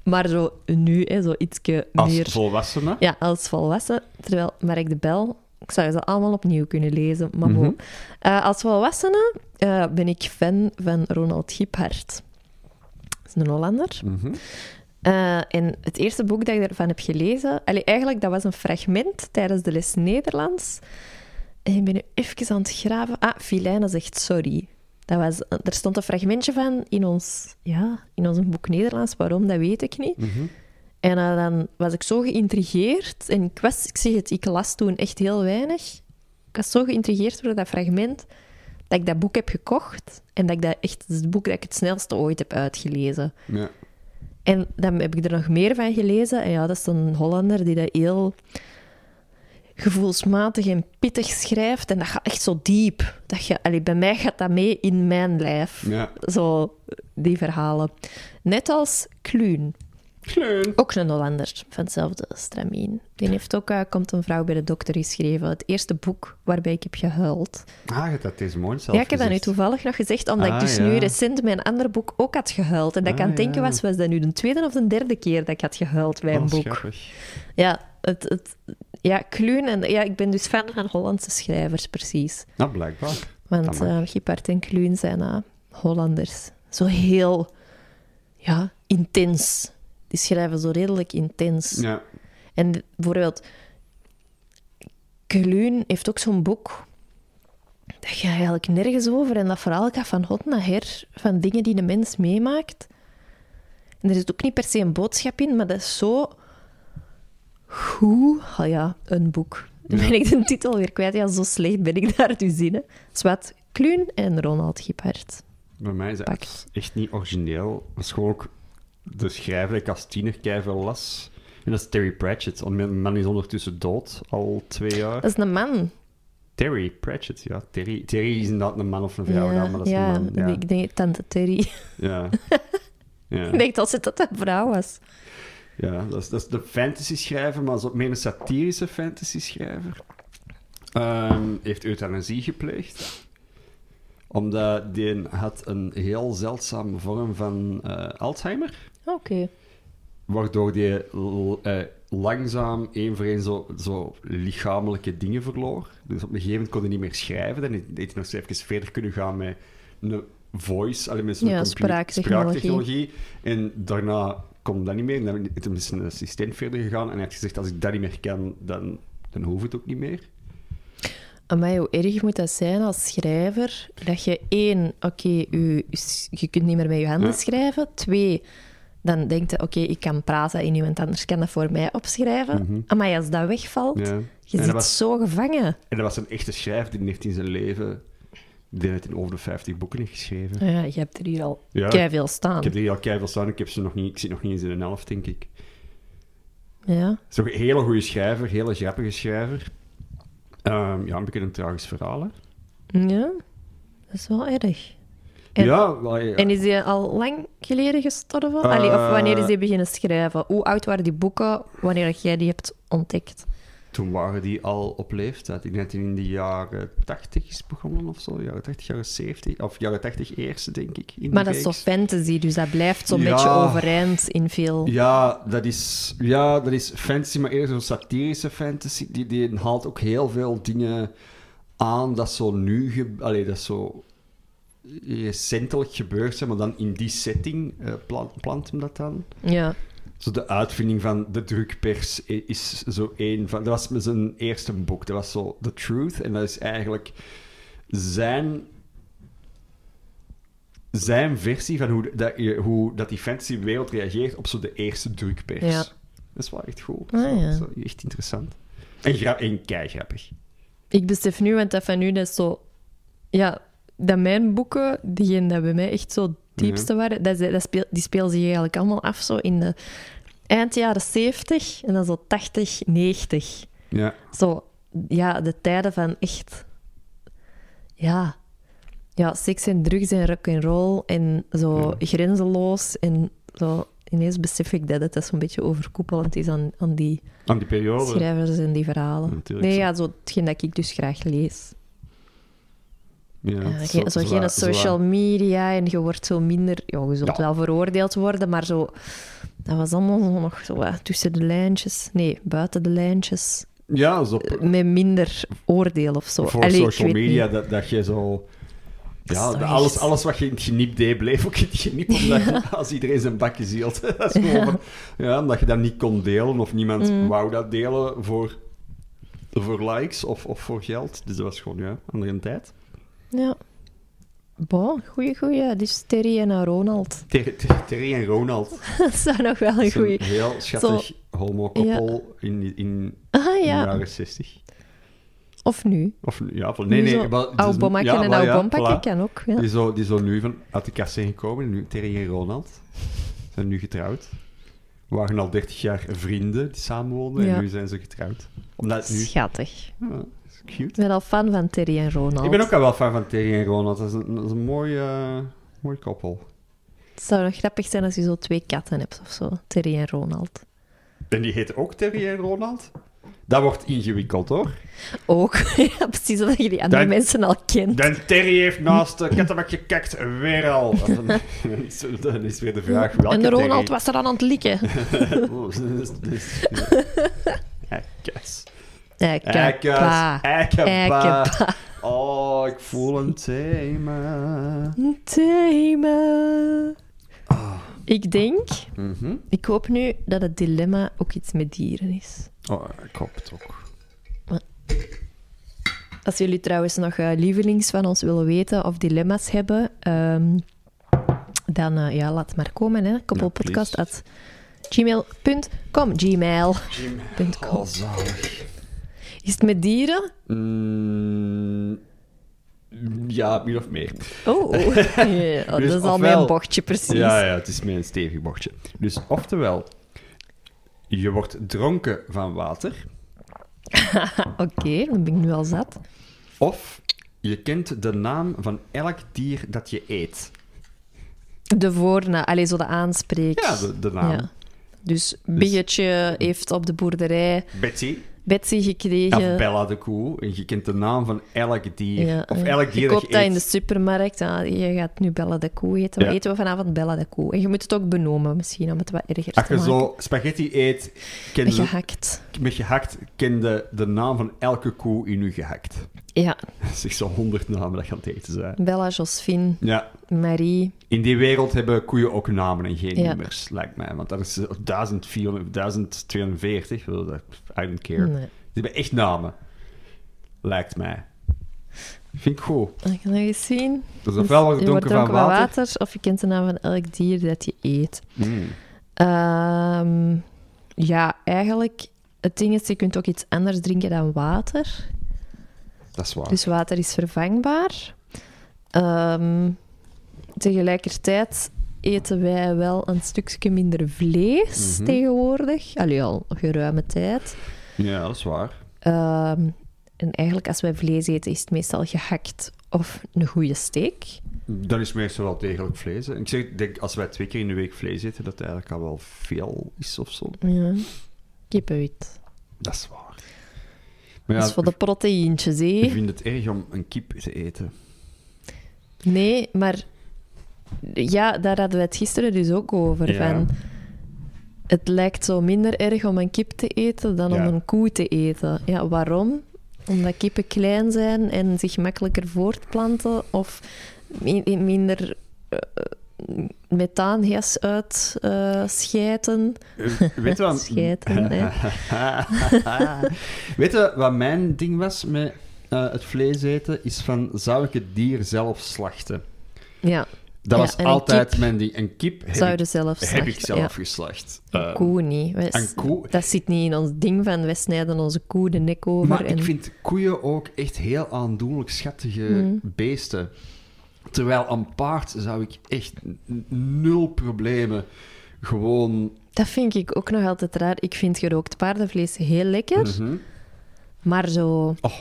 Speaker 2: maar zo nu, hè, zo ietsje
Speaker 1: Als
Speaker 2: meer...
Speaker 1: volwassene.
Speaker 2: Ja, als volwassen. Terwijl Mark de Bel... Ik zou ze allemaal opnieuw kunnen lezen, maar. Eh, als volwassene eh, ben ik fan van Ronald Giphart. Dat is een Hollander.
Speaker 1: Mhm.
Speaker 2: Eh, en het eerste boek dat ik daarvan heb gelezen... Allee, eigenlijk, dat was een fragment tijdens de les Nederlands. En ik ben nu even aan het graven. Ah, Filijne zegt sorry. Dat was, er stond een fragmentje van in ons, ja, in ons boek Nederlands. Waarom, dat weet ik niet.
Speaker 1: Mhm.
Speaker 2: En dan was ik zo geïntrigeerd. En ik was, ik zeg het, ik las toen echt heel weinig. Ik was zo geïntrigeerd door dat fragment dat ik dat boek heb gekocht. En dat ik dat echt, is het boek dat ik het snelste ooit heb uitgelezen.
Speaker 1: Ja.
Speaker 2: En dan heb ik er nog meer van gelezen. En ja, dat is een Hollander die dat heel gevoelsmatig en pittig schrijft. En dat gaat echt zo diep. Dat je, allee, bij mij gaat dat mee in mijn lijf.
Speaker 1: Ja.
Speaker 2: Zo, die verhalen. Net als Kluun.
Speaker 1: Kleun.
Speaker 2: Ook een Hollander van hetzelfde stramien. Die heeft ook uh, Komt een vrouw bij de dokter geschreven. Het eerste boek waarbij ik heb gehuild.
Speaker 1: Ah, je hebt dat deze morgen zelf
Speaker 2: ja, ik heb dat nu
Speaker 1: gezegd.
Speaker 2: toevallig nog gezegd, omdat
Speaker 1: Ah,
Speaker 2: ik dus
Speaker 1: ja.
Speaker 2: nu recent mijn andere boek ook had gehuild. En dat ik
Speaker 1: Ah,
Speaker 2: aan het denken
Speaker 1: ja.
Speaker 2: was, was dat nu de tweede of de derde keer dat ik had gehuild bij een
Speaker 1: Oh,
Speaker 2: boek. Ja, het, het, ja, Kluun en ja, ik ben dus fan van Hollandse schrijvers, precies.
Speaker 1: Nou, blijkbaar.
Speaker 2: Want
Speaker 1: Dat
Speaker 2: uh, en Kluun zijn uh, Hollanders. Zo heel, ja, intens. Die schrijven zo redelijk intens.
Speaker 1: Ja.
Speaker 2: En bijvoorbeeld, Kluun heeft ook zo'n boek. Dat gaat eigenlijk nergens over. En dat verhaal gaat van hot naar her, van dingen die de mens meemaakt. En er zit ook niet per se een boodschap in, maar dat is zo goed. Oh ja, een boek. Dan ben ik de titel weer kwijt. Ja, zo slecht ben ik daar dus in. hè. Zwat, Kluun en Ronald Giphart.
Speaker 1: Bij mij is dat echt, niet origineel. Dat is gewoon ook de schrijver die ik als tiener las. En dat is Terry Pratchett. Mijn man is ondertussen dood, al twee jaar.
Speaker 2: Dat is een man.
Speaker 1: Terry Pratchett, ja. Terry, Terry is inderdaad een man of een vrouw,
Speaker 2: ja,
Speaker 1: maar dat is
Speaker 2: ja,
Speaker 1: een man. Ja.
Speaker 2: ik denk tante Terry.
Speaker 1: Ja. ja.
Speaker 2: Ik denk dat ze dat een vrouw was.
Speaker 1: Ja, dat is, dat is de fantasy-schrijver, maar zo meer een satirische fantasy-schrijver. Ehm, heeft euthanasie gepleegd. Omdat die had een heel zeldzame vorm van eh, Alzheimer.
Speaker 2: Oké.
Speaker 1: Waardoor die eh, langzaam één voor één zo, zo lichamelijke dingen verloor. Dus op een gegeven moment kon hij niet meer schrijven. Dan heeft hij nog even verder kunnen gaan met een voice, alleen met zo'n
Speaker 2: Ja, spraaktechnologie.
Speaker 1: spraaktechnologie. En daarna kon dat niet meer. En dan is hij met zijn assistent verder gegaan. En hij heeft gezegd, als ik dat niet meer kan, dan, dan hoeft het ook niet meer.
Speaker 2: Maar hoe erg moet dat zijn als schrijver? Dat je één, oké, je, je kunt niet meer met je handen
Speaker 1: Ja.
Speaker 2: schrijven. Twee, dan denkt je, oké, ik kan praten en iemand anders kan dat voor mij opschrijven. Maar als dat wegvalt.
Speaker 1: Ja.
Speaker 2: je
Speaker 1: En
Speaker 2: zit
Speaker 1: was-
Speaker 2: zo gevangen.
Speaker 1: En dat was een echte schrijver, die heeft in zijn leven... Die heeft in over de 50 boeken heeft geschreven.
Speaker 2: Ja, je hebt er hier al
Speaker 1: Ja.
Speaker 2: veel staan.
Speaker 1: Ik heb er hier al keiveel staan. Ik, heb ze nog niet, ik zit nog niet eens in een helft, denk ik.
Speaker 2: Ja.
Speaker 1: Het is toch een hele goede schrijver, hele grappige schrijver. Ehm, ja, een beetje een tragisch verhaal, hè?
Speaker 2: ja, dat is wel erg. En-
Speaker 1: ja.
Speaker 2: En is hij al lang geleden gestorven?
Speaker 1: Eh,
Speaker 2: Allee, of wanneer is hij beginnen schrijven? Hoe oud waren die boeken wanneer jij die hebt ontdekt?
Speaker 1: Toen waren die al op leeftijd. Ik denk dat in de jaren 80 is begonnen of zo. Jaren 80, jaren 70. Of jaren 80 eerste, denk ik. In
Speaker 2: Maar dat is toch fantasy, dus dat blijft zo'n
Speaker 1: Ja.
Speaker 2: beetje overeind in veel...
Speaker 1: Ja, dat is, ja, dat is fantasy, maar eerder zo'n satirische fantasy. Die, die haalt ook heel veel dingen aan dat zo nu... Ge, allee, dat zo recentelijk gebeurd zijn, maar dan in die setting eh, plant, plant hem dat dan.
Speaker 2: Ja.
Speaker 1: Zo de uitvinding van de drukpers is zo één van... Dat was met zijn eerste boek. Dat was zo The Truth. En dat is eigenlijk zijn... Zijn versie van hoe, dat, hoe dat die fantasywereld reageert op zo de eerste drukpers.
Speaker 2: Ja.
Speaker 1: Dat is wel echt goed.
Speaker 2: Ah, ja.
Speaker 1: zo echt interessant. En, gra en keigrappig.
Speaker 2: Ik besef nu, want dat van nu, dat is zo... Ja, dat mijn boeken, diegene dat bij mij echt zo het diepste waren, dat, dat speel, die spelen zich eigenlijk allemaal af zo in de eind jaren 70 en dan zo 80, 90.
Speaker 1: Ja.
Speaker 2: Zo, ja, de tijden van echt... Ja, ja seks en drugs en rock en roll en zo grenzeloos en zo... Ineens besef ik dat het dat zo'n beetje overkoepelend is aan, aan die
Speaker 1: Aan die periode.
Speaker 2: schrijvers en die verhalen. Nee,
Speaker 1: zo.
Speaker 2: ja, zo hetgeen dat ik dus graag lees.
Speaker 1: Ja,
Speaker 2: Ja,
Speaker 1: zo-
Speaker 2: geen, zo, social media en je wordt zo minder... Ja, je zult
Speaker 1: Ja.
Speaker 2: wel veroordeeld worden, maar zo... Dat was allemaal nog zo wat tussen de lijntjes. Nee, buiten de lijntjes.
Speaker 1: Ja, zo
Speaker 2: Eh, Met minder oordeel of zo.
Speaker 1: voor
Speaker 2: Allee,
Speaker 1: social media,
Speaker 2: niet.
Speaker 1: dat, dat je zo... Ja, alles, alles wat je in het geniep deed, bleef ook in het geniep. Omdat, Als iedereen zijn bakje zielt. dat is gewoon van- ja, omdat je dat niet kon delen of niemand
Speaker 2: Mm.
Speaker 1: wou dat delen voor, voor likes of, of voor geld. Dus dat was gewoon, ja, andere tijd.
Speaker 2: Ja. Bon, goeie, goeie. Dus Terry en Ronald.
Speaker 1: Ter- Ter- Terry en Ronald.
Speaker 2: Dat zou nog wel een
Speaker 1: is een
Speaker 2: goeie...
Speaker 1: heel schattig homo-koppel in, in, in
Speaker 2: Ah
Speaker 1: de
Speaker 2: ja,
Speaker 1: jaren 60.
Speaker 2: Of nu.
Speaker 1: Of, ja, van, nee,
Speaker 2: Nu
Speaker 1: nee.
Speaker 2: zo
Speaker 1: is-
Speaker 2: bommakken
Speaker 1: ja,
Speaker 2: en oude
Speaker 1: voilà.
Speaker 2: kan ook. Ja.
Speaker 1: Die, zo, die zo nu van, uit de kast zijn gekomen. En nu, Terry en Ronald zijn nu getrouwd. Waren al 30 jaar vrienden die samenwoonden.
Speaker 2: Ja.
Speaker 1: En nu zijn ze getrouwd. Omdat het nu...
Speaker 2: Schattig.
Speaker 1: Ja, is cute.
Speaker 2: Ik ben al fan van Terry en Ronald.
Speaker 1: Ik ben ook al wel fan van Terry en Ronald. Dat is een, dat is een mooi, eh, mooi koppel.
Speaker 2: Het zou nog grappig zijn als je zo twee katten hebt of zo. Terry en Ronald.
Speaker 1: En die heet ook Terry en Ronald? Dat wordt ingewikkeld, hoor.
Speaker 2: Ook. ja, precies, dat je die andere
Speaker 1: Dan-
Speaker 2: mensen al kent.
Speaker 1: Dan Terry heeft naast de kattenbak gekakt weer al. Dan is- weer de vraag welke
Speaker 2: en de Ronald
Speaker 1: Terry.
Speaker 2: was er aan het likken.
Speaker 1: Oh, Eikas.
Speaker 2: Ekkepa.
Speaker 1: Eikas. Eikenpa.
Speaker 2: Ekkepa.
Speaker 1: Oh, ik voel een thema.
Speaker 2: Thema.
Speaker 1: Ah.
Speaker 2: Ik denk,
Speaker 1: Mhm.
Speaker 2: ik hoop nu dat het dilemma ook iets met dieren is.
Speaker 1: Oh, ik hoop het ook.
Speaker 2: Als jullie trouwens nog eh, lievelings van ons willen weten of dilemma's hebben, ehm, dan eh, ja, laat maar komen. Hè. Koppelpodcast at gmail.com. Gmail.
Speaker 1: Jim. Oh.
Speaker 2: Is het met dieren?
Speaker 1: Mm, ja, min of meer.
Speaker 2: Oh, oh. Ja, dat
Speaker 1: Dus
Speaker 2: is al mijn bochtje precies.
Speaker 1: Ja, ja, het is een stevig bochtje. Dus oftewel, je wordt dronken van water,
Speaker 2: Oké, dan ben ik nu al zat.
Speaker 1: of je kent de naam van elk dier dat je eet.
Speaker 2: De voornaam, alleen zo de aanspreek.
Speaker 1: Ja, de, de naam.
Speaker 2: Ja. Dus Biggetje heeft op de boerderij
Speaker 1: Betsy
Speaker 2: Betsy gekregen.
Speaker 1: of Bella de koe. En je kent de naam van elk dier.
Speaker 2: Ja,
Speaker 1: of elk dier
Speaker 2: je
Speaker 1: dat
Speaker 2: koopt
Speaker 1: je
Speaker 2: dat in de supermarkt. Ja, je gaat nu Bella de Koe eten. Wat
Speaker 1: Ja.
Speaker 2: eten we vanavond? Bella de Koe. En je moet het ook benoemen misschien, om het wat erger
Speaker 1: Als
Speaker 2: te
Speaker 1: je
Speaker 2: maken.
Speaker 1: zo spaghetti eet, je,
Speaker 2: Gehakt.
Speaker 1: met gehakt, ken je de naam van elke koe in je gehakt.
Speaker 2: Ja,
Speaker 1: echt zo honderd namen dat gaan het eten zijn.
Speaker 2: Bella, Josephine,
Speaker 1: Ja,
Speaker 2: Marie.
Speaker 1: in die wereld hebben koeien ook namen en geen
Speaker 2: Ja.
Speaker 1: nummers, lijkt mij. Want dat is eh, 1400 1240, well, that- I don't care.
Speaker 2: Nee.
Speaker 1: Hebben echt namen, lijkt mij. Vind ik goed.
Speaker 2: Ik kan nog eens zien.
Speaker 1: Ofwel wordt
Speaker 2: je
Speaker 1: dronken
Speaker 2: wordt
Speaker 1: van water.
Speaker 2: water, of je kent de naam van elk dier dat je eet.
Speaker 1: Mm,
Speaker 2: Ehm, ja, eigenlijk, het ding is, je kunt ook iets anders drinken dan water.
Speaker 1: dat is waar.
Speaker 2: Dus water is vervangbaar. Ehm, tegelijkertijd eten wij wel een stukje minder vlees
Speaker 1: Mhm.
Speaker 2: tegenwoordig. Allee, al geruime tijd.
Speaker 1: Ja, dat is waar.
Speaker 2: Ehm, en eigenlijk, als wij vlees eten, is het meestal gehakt of een goede steak.
Speaker 1: Dan is meestal wel degelijk vlees. hè. Ik zeg, ik denk, als wij twee keer in de week vlees eten, dat het eigenlijk al wel veel is of zo.
Speaker 2: Ja. Kippenwit.
Speaker 1: Dat is waar. Maar ja,
Speaker 2: Dat is voor de proteïentjes,
Speaker 1: ik
Speaker 2: hè?
Speaker 1: vind het erg om een kip te eten.
Speaker 2: Nee, maar... Ja, daar hadden we het gisteren dus ook over.
Speaker 1: Ja.
Speaker 2: Van, het lijkt zo minder erg om een kip te eten dan om een koe te eten. Ja, waarom? Omdat kippen klein zijn en zich makkelijker voortplanten of mi- minder eh, methaangas uitschijten.
Speaker 1: Eh, Weet je wat...
Speaker 2: Schijten, hè.
Speaker 1: Weet je wat mijn ding was met eh, het vlees eten? Is van, zou ik het dier zelf slachten?
Speaker 2: ja,
Speaker 1: Dat
Speaker 2: Ja,
Speaker 1: was altijd mijn ding. Een kip heb,
Speaker 2: zouden
Speaker 1: ik,
Speaker 2: zelf
Speaker 1: heb ik zelf
Speaker 2: ja.
Speaker 1: geslacht.
Speaker 2: Een
Speaker 1: Eh,
Speaker 2: koe niet. Wij-
Speaker 1: een koe...
Speaker 2: Dat zit niet in ons ding van wij snijden onze koe de nek over.
Speaker 1: Maar
Speaker 2: en...
Speaker 1: ik vind koeien ook echt heel aandoenlijk schattige
Speaker 2: Mm.
Speaker 1: beesten. Terwijl een paard zou ik echt nul problemen gewoon...
Speaker 2: Dat vind ik ook nog altijd raar. Ik vind gerookt paardenvlees heel lekker,
Speaker 1: Mhm.
Speaker 2: maar zo...
Speaker 1: Oh,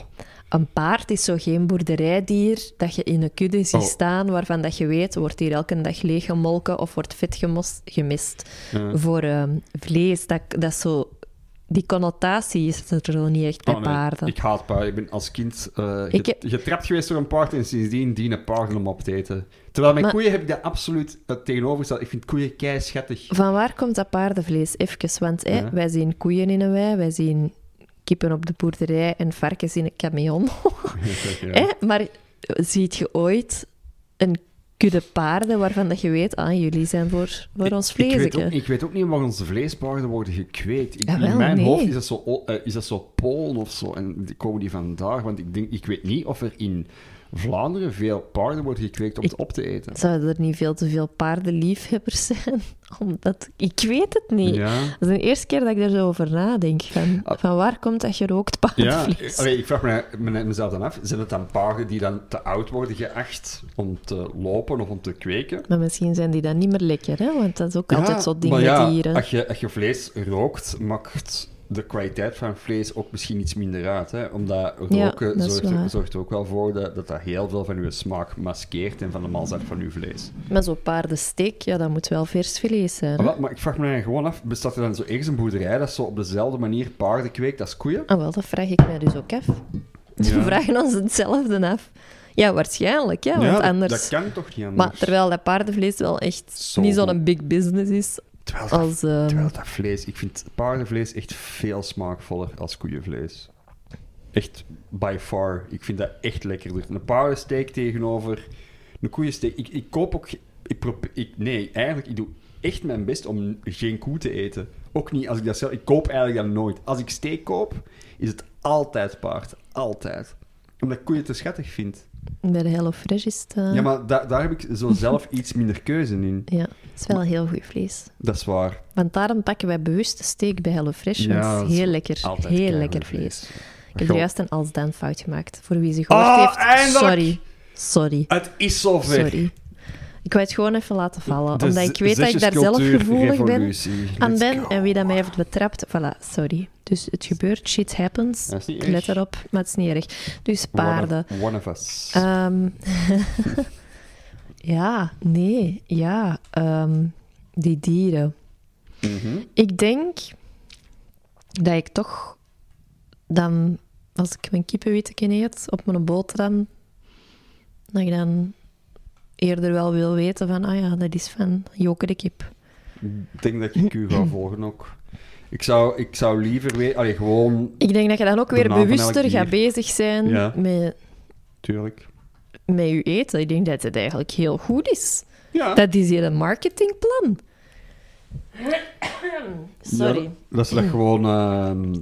Speaker 2: Een paard is zo geen boerderijdier dat je in een kudde ziet
Speaker 1: Oh.
Speaker 2: staan waarvan dat je weet, wordt hier elke dag leeggemolken of wordt vet gemist
Speaker 1: eh.
Speaker 2: voor ehm, vlees. Dat, dat zo... Die connotatie is er zo niet echt bij
Speaker 1: Oh, nee,
Speaker 2: paarden.
Speaker 1: Ik haat paarden. Ik ben als kind eh,
Speaker 2: heb-
Speaker 1: getrapt geweest door een paard en sindsdien dienen paarden om op te eten. Terwijl met
Speaker 2: Maar-
Speaker 1: koeien heb ik dat absoluut het tegenovergesteld. Ik vind koeien kei schattig.
Speaker 2: Van waar komt dat paardenvlees? Even, want wij zien koeien in een wei, wij zien kippen op de boerderij en varkens in een camion.
Speaker 1: Ja.
Speaker 2: Maar ziet je ooit een kudde paarden waarvan dat je weet, ah, jullie zijn voor, voor ons
Speaker 1: Ik
Speaker 2: vleesje?
Speaker 1: ook, ik weet ook niet waar onze vleespaarden worden gekweekt. Ik,
Speaker 2: Jawel,
Speaker 1: in mijn
Speaker 2: nee.
Speaker 1: hoofd is dat, zo, eh, is dat zo Polen of zo. En die komen die vandaar. Want ik, denk, ik weet niet of er in Vlaanderen veel paarden worden gekweekt om
Speaker 2: Ik-
Speaker 1: het op te eten.
Speaker 2: Zouden er niet veel te veel paardenliefhebbers zijn? Omdat, ik weet het niet.
Speaker 1: Ja.
Speaker 2: Dat is de eerste keer dat ik er zo over nadenk. Van,
Speaker 1: Ah.
Speaker 2: van waar komt dat gerookt
Speaker 1: Ja,
Speaker 2: paardenvlees?
Speaker 1: allee, ik vraag me, me- mezelf dan af, zijn het dan paarden die dan te oud worden geacht om te lopen of om te kweken?
Speaker 2: Maar misschien zijn die dan niet meer lekker, hè? want dat is ook
Speaker 1: Ja,
Speaker 2: altijd zo ding met
Speaker 1: ja,
Speaker 2: dieren.
Speaker 1: Als je, als je vlees rookt, maakt de kwaliteit van vlees ook misschien iets minder uit. Hè? Omdat
Speaker 2: Ja,
Speaker 1: roken
Speaker 2: is
Speaker 1: zorgt, er, zorgt er ook wel voor dat, dat dat heel veel van je smaak maskeert en van de malzak van je vlees.
Speaker 2: Maar zo'n paardensteak, ja, dat moet wel vers vlees zijn.
Speaker 1: Maar, wat- maar ik vraag me dan gewoon af, bestaat er dan zo ergens een boerderij dat zo op dezelfde manier paarden kweekt als koeien?
Speaker 2: Ah, wel, dat vraag ik mij dus ook af.
Speaker 1: Ja.
Speaker 2: We vragen ons hetzelfde af. Ja, waarschijnlijk, hè, want
Speaker 1: ja, dat,
Speaker 2: anders...
Speaker 1: dat kan toch niet anders?
Speaker 2: Maar terwijl dat paardenvlees wel echt niet zo'n big business is
Speaker 1: terwijl, dat,
Speaker 2: als...
Speaker 1: terwijl dat vlees, ik vind paardenvlees echt veel smaakvoller als koeienvlees. Echt by far. Ik vind dat echt lekkerder. Een paardensteak tegenover een koeiensteak. Ik, ik koop ook... Ik probeer, ik, nee, eigenlijk, ik doe echt mijn best om geen koe te eten. Ook niet als ik dat zelf... Ik koop eigenlijk dat nooit. Als ik steak koop, is het altijd paard. Altijd. Omdat ik koeien te schattig vind.
Speaker 2: Bij de Hello Fresh is het... eh,
Speaker 1: Ja, maar da- daar heb ik zo zelf iets minder keuze in.
Speaker 2: ja, het is wel heel goed vlees.
Speaker 1: Dat is waar.
Speaker 2: Want daarom pakken wij bewust de steak bij Hello Fresh, want
Speaker 1: Ja,
Speaker 2: het
Speaker 1: dat
Speaker 2: is heel lekker. Heel lekker vlees. Ik heb
Speaker 1: Goh.
Speaker 2: juist een als dan fout gemaakt. Voor wie ze gehoord
Speaker 1: Ah,
Speaker 2: heeft,
Speaker 1: eindelijk!
Speaker 2: sorry. Sorry.
Speaker 1: Het is zover.
Speaker 2: Sorry. Ik wou het gewoon even laten vallen,
Speaker 1: De
Speaker 2: omdat ik weet dat ik daar zelf gevoelig ben aan ben
Speaker 1: go.
Speaker 2: en wie dat mij heeft betrapt. Voilà, sorry. Dus het gebeurt, shit happens. Let erop, maar het is niet erg. Dus
Speaker 1: One
Speaker 2: paarden.
Speaker 1: of, one of us.
Speaker 2: Ehm, ja, nee, ja. ehm, die dieren.
Speaker 1: Mhm.
Speaker 2: Ik denk dat ik toch dan, als ik mijn kippenwitteken eet op mijn boterham, dat ik dan eerder wel wil weten van, ah ja, dat is van Joke de kip.
Speaker 1: Ik denk dat ik u ga volgen ook. Ik zou, ik zou liever. Allee, gewoon...
Speaker 2: Ik denk dat je dan ook weer bewuster gaat bezig zijn
Speaker 1: Ja.
Speaker 2: met,
Speaker 1: Tuurlijk.
Speaker 2: met je eten. Ik denk dat het eigenlijk heel goed is.
Speaker 1: Ja.
Speaker 2: Dat is hier een marketingplan. Sorry.
Speaker 1: Ja, dat ze dat gewoon ehm,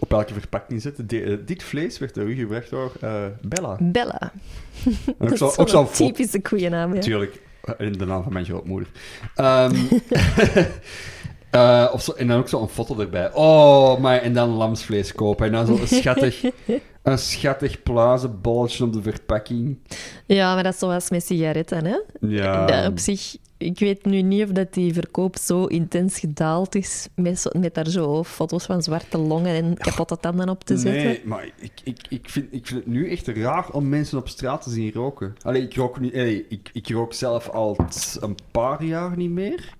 Speaker 1: op elke verpakking zetten. De- eh, dit vlees werd door u gebracht door eh, Bella.
Speaker 2: Bella. Dat is
Speaker 1: ook
Speaker 2: zo'n typische koeiennaam, ja.
Speaker 1: Tuurlijk. In de naam van mijn grootmoeder. Ehm, eh, of zo, en dan ook zo'n foto erbij. Oh, maar en dan lamsvlees kopen. En dan zo'n schattig, een schattig plazenbolletje op de verpakking.
Speaker 2: Ja, maar dat is zoals met sigaretten, hè?
Speaker 1: Ja.
Speaker 2: Dat op zich, ik weet nu niet of dat die verkoop zo intens gedaald is met, zo, met daar zo foto's van zwarte longen en kapotte tanden op te zetten.
Speaker 1: Nee, maar ik, ik, ik, vind, ik vind het nu echt raar om mensen op straat te zien roken. Allee, ik rook, nu, allee, ik, ik rook zelf al een paar jaar niet meer.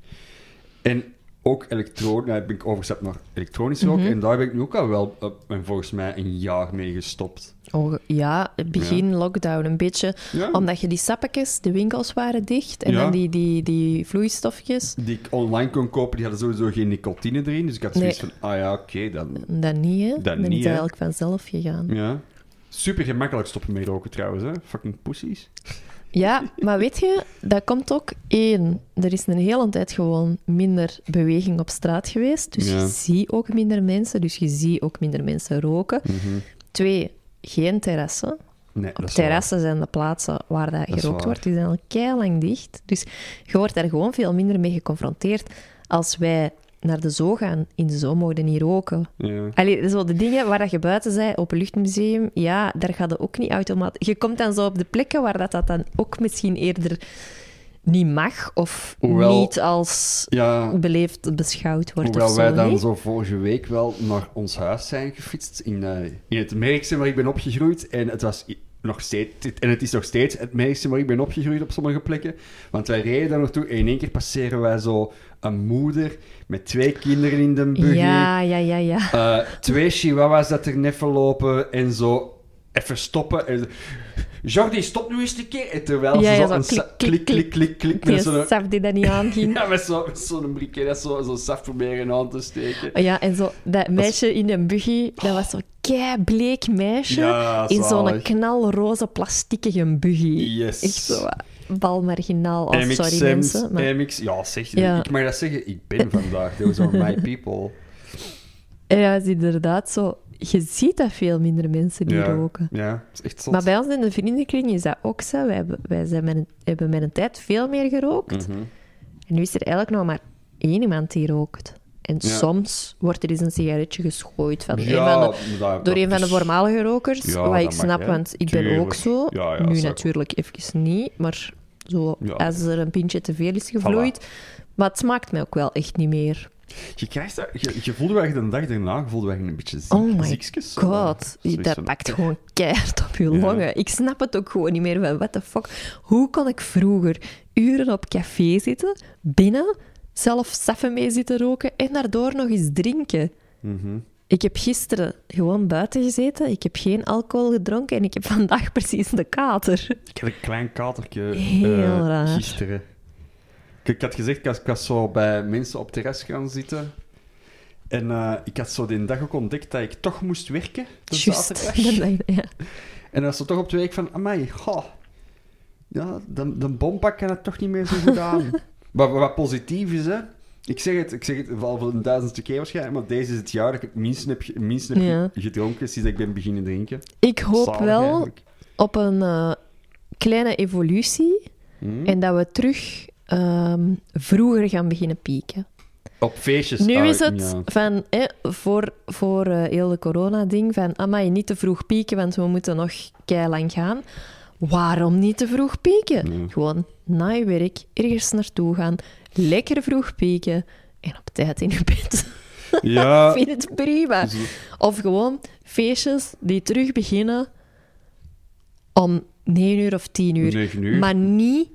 Speaker 1: En ook elektronisch... Nou, ben ik overgestapt naar elektronisch roken.
Speaker 2: Mhm.
Speaker 1: En daar ben ik nu ook al wel, en volgens mij, een jaar mee gestopt.
Speaker 2: Oh, ja, begin lockdown een beetje.
Speaker 1: Ja.
Speaker 2: Omdat je die sappetjes, de winkels waren dicht. En
Speaker 1: Ja.
Speaker 2: dan die, die, die vloeistofjes.
Speaker 1: Die ik online kon kopen, die hadden sowieso geen nicotine erin. Dus ik had zoiets
Speaker 2: Nee.
Speaker 1: van, ah ja, oké, dan...
Speaker 2: Dat niet, hè? Dan
Speaker 1: niet,
Speaker 2: is eigenlijk vanzelf gegaan.
Speaker 1: Ja. Super gemakkelijk stoppen met roken trouwens, hè. Fucking pussies.
Speaker 2: Ja, maar weet je, dat komt ook één. Er is een hele tijd gewoon minder beweging op straat geweest. Dus
Speaker 1: Ja.
Speaker 2: je ziet ook minder mensen. Dus je ziet ook minder mensen roken. Twee, geen terrassen.
Speaker 1: Nee,
Speaker 2: Op
Speaker 1: waar.
Speaker 2: terrassen zijn de plaatsen waar dat
Speaker 1: Dat
Speaker 2: gerookt wordt. Die zijn al keilang dicht. Dus je wordt daar gewoon veel minder mee geconfronteerd. Als wij naar de zoo gaan, in de zoo mogen niet roken.
Speaker 1: Ja.
Speaker 2: Allee, zo de dingen waar dat je buiten zei, openluchtmuseum, ja, daar gaat het ook niet automatisch... Je komt dan zo op de plekken waar dat, dat dan ook misschien eerder niet mag of
Speaker 1: Hoewel-
Speaker 2: niet als
Speaker 1: Ja,
Speaker 2: beleefd beschouwd wordt
Speaker 1: hoewel
Speaker 2: of
Speaker 1: wij
Speaker 2: zo,
Speaker 1: dan zo vorige week wel naar ons huis zijn gefietst in, eh, in het Merkse waar ik ben opgegroeid. En het was nog steeds, en het is nog steeds het Merkse waar ik ben opgegroeid op sommige plekken. Want wij reden daar naartoe en in één keer passeren wij zo een moeder met twee kinderen in de buggy.
Speaker 2: Ja, ja, ja, ja.
Speaker 1: Eh, twee chihuahuas dat er neffen lopen en zo even stoppen. En, Jordi, stop nu eens een keer. En terwijl
Speaker 2: Ja,
Speaker 1: ze
Speaker 2: ja,
Speaker 1: zo
Speaker 2: zo
Speaker 1: een
Speaker 2: klik, klik,
Speaker 1: klik, klik, klik,
Speaker 2: Die
Speaker 1: met zo'n...
Speaker 2: saf die dat niet aanging.
Speaker 1: Ja, met zo'n zo'n briquet dat zo, zo saf proberen aan te steken.
Speaker 2: Ja, en zo, dat meisje in een buggy, dat was zo'n bleek meisje
Speaker 1: Ja,
Speaker 2: in zo'n knalroze plastiekige buggy.
Speaker 1: Yes.
Speaker 2: Echt zo balmarginaal. Oh,
Speaker 1: MX
Speaker 2: sorry
Speaker 1: Sims,
Speaker 2: mensen. Maar...
Speaker 1: MX... Ja, zeg,
Speaker 2: Ja.
Speaker 1: ik mag dat zeggen. Ik ben vandaag. Those are my people.
Speaker 2: Ja, is inderdaad zo. Je ziet dat veel minder mensen die
Speaker 1: ja.
Speaker 2: roken.
Speaker 1: Ja, is echt zot.
Speaker 2: Maar bij ons in de vriendenkring is dat ook zo. Wij, hebben, wij zijn met een, hebben met een tijd veel meer gerookt.
Speaker 1: Mhm.
Speaker 2: En nu is er eigenlijk nog maar één iemand die rookt. En
Speaker 1: Ja.
Speaker 2: soms wordt er eens een sigaretje geschooid van, een
Speaker 1: Ja,
Speaker 2: van de,
Speaker 1: dat-
Speaker 2: door een van de voormalige rokers. Wat ik snap,
Speaker 1: hè.
Speaker 2: want ik ben ook zo. Nu natuurlijk even niet, maar zo,
Speaker 1: Ja.
Speaker 2: als er een pintje te veel is gevloeid. Maar het smaakt mij ook wel echt niet meer.
Speaker 1: Je, krijgt dat, je, je voelde wel een dag daarna, voelde wel een beetje ziek,
Speaker 2: Oh my
Speaker 1: ziekjes.
Speaker 2: God, dat pakt gewoon keihard op je
Speaker 1: Ja.
Speaker 2: longen. Ik snap het ook gewoon niet meer. Van, what the fuck? Hoe kon ik vroeger uren op café zitten, binnen, zelf saffen mee zitten roken en daardoor nog eens drinken?
Speaker 1: Mhm.
Speaker 2: Ik heb gisteren gewoon buiten gezeten, ik heb geen alcohol gedronken en ik heb vandaag precies de kater.
Speaker 1: Ik had een klein katertje
Speaker 2: Heel
Speaker 1: eh,
Speaker 2: raar.
Speaker 1: gisteren. Ik, ik had gezegd, ik was, ik was zo bij mensen op terras gaan zitten. En eh, ik had zo die dag ook ontdekt dat ik toch moest werken. De
Speaker 2: Juist. ja.
Speaker 1: En dan was toch op twee week van, amai, goh. Ja, de, de bompak kan het toch niet meer zo goed aan. maar wat positief is, hè. Ik zeg het, ik zeg het wel voor een duizendste keer waarschijnlijk, maar deze is het jaar dat ik het minst heb, minst heb
Speaker 2: Ja.
Speaker 1: gedronken sinds ik ben beginnen drinken.
Speaker 2: Ik hoop
Speaker 1: Zalig
Speaker 2: wel
Speaker 1: eigenlijk.
Speaker 2: op een eh, kleine evolutie
Speaker 1: Hm?
Speaker 2: en dat we terug ehm, vroeger gaan beginnen pieken.
Speaker 1: Op feestjes.
Speaker 2: Nu is het
Speaker 1: ja.
Speaker 2: van, voor, voor eh, heel de corona-ding, van, amai, niet te vroeg pieken, want we moeten nog lang gaan. Waarom niet te vroeg pieken?
Speaker 1: Nee.
Speaker 2: Gewoon na je werk ergens naartoe gaan, lekker vroeg pieken en op tijd in je bed.
Speaker 1: Ja.
Speaker 2: Ik vind het prima.
Speaker 1: Zo-
Speaker 2: Of gewoon feestjes die terug beginnen om 9 uur of 10 uur. Maar niet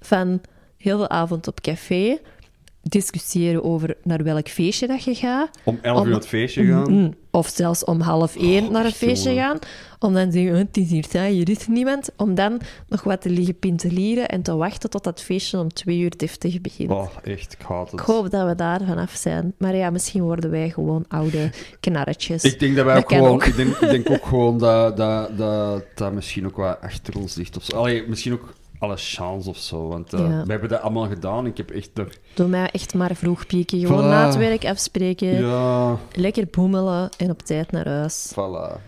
Speaker 2: van heel de avond op café discussiëren over naar welk feestje dat je gaat.
Speaker 1: Om 11 uur naar het feestje gaan.
Speaker 2: Mm, Of zelfs om half één
Speaker 1: Oh,
Speaker 2: naar een feestje gaan. Om dan te zeggen, "Oh, het is hier saai, hier is niemand. Om dan nog wat te liggen pintelieren en te wachten tot dat feestje om twee uur deftig begint.
Speaker 1: Oh, echt, ik haat het.
Speaker 2: Ik hoop dat we daar vanaf zijn. Maar ja, misschien worden wij gewoon oude knarretjes.
Speaker 1: Ik denk dat wij
Speaker 2: Dat
Speaker 1: ook gewoon...
Speaker 2: ook.
Speaker 1: Ik, denk, ik denk ook gewoon dat dat, dat dat misschien ook wat achter ons ligt of zo. Allee, misschien ook alle chance of zo. Want eh,
Speaker 2: Ja.
Speaker 1: we hebben dat allemaal gedaan. Ik heb echt er...
Speaker 2: Doe mij echt maar vroeg pieken. Gewoon
Speaker 1: Voilà.
Speaker 2: na het werk afspreken.
Speaker 1: Ja,
Speaker 2: Lekker boemelen en op tijd naar huis.
Speaker 1: voilà.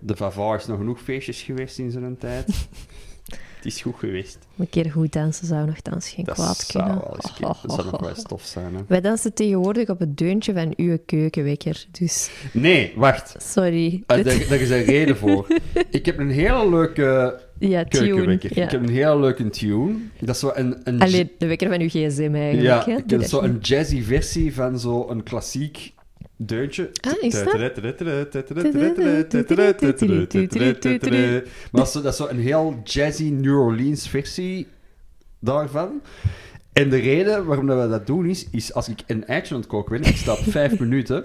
Speaker 1: De Vava is nog genoeg feestjes geweest in zijn tijd. het is goed geweest.
Speaker 2: Een keer goed dansen zou nog dans geen
Speaker 1: Dat
Speaker 2: kwaad
Speaker 1: zou
Speaker 2: kunnen.
Speaker 1: wel eens keer- Dat zou nog wel eens tof zijn, hè.
Speaker 2: Wij dansen tegenwoordig op het deuntje van uw keukenwekker. Dus
Speaker 1: Nee, wacht.
Speaker 2: sorry.
Speaker 1: Ah, daar, daar is een reden voor. Ik heb een hele leuke
Speaker 2: ja, tune.
Speaker 1: keukenwekker.
Speaker 2: Ja.
Speaker 1: Ik heb een hele leuke tune. Dat is zo een... een
Speaker 2: Alleen de wekker van uw gsm eigenlijk.
Speaker 1: ja,
Speaker 2: hè?
Speaker 1: ik heb zo een jazzy versie van zo'n klassiek deuntje.
Speaker 2: Ah, is dat?
Speaker 1: Maar dat is, zo, dat is zo een heel jazzy New Orleans versie daarvan. En de reden waarom dat we dat doen is, is als ik een eitje aan het koken ben, ik sta op vijf minuten,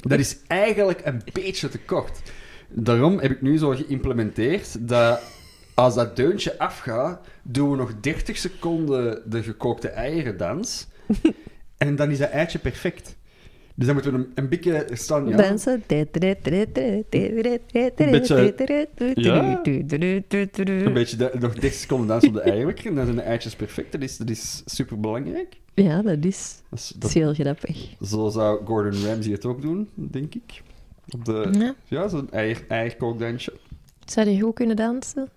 Speaker 1: dat is eigenlijk een beetje te kort. Daarom heb ik nu zo geïmplementeerd dat als dat deuntje afgaat, doen we nog 30 seconden de gekookte eieren-dans. en dan is dat eitje perfect. Dus dan moeten we een, een beetje staan... Ja,
Speaker 2: Dansen.
Speaker 1: een beetje de- nog 30 seconden dansen op de eieren. En dan zijn de eitjes perfect. Dat is, dat is super belangrijk.
Speaker 2: Ja, dat is,
Speaker 1: Dat is,
Speaker 2: dat
Speaker 1: dat,
Speaker 2: is heel grappig.
Speaker 1: zo zou Gordon Ramsay het ook doen, denk ik. Op de,
Speaker 2: Ja.
Speaker 1: ja, zo'n eier, eierkookdansje.
Speaker 2: Zou je goed kunnen dansen?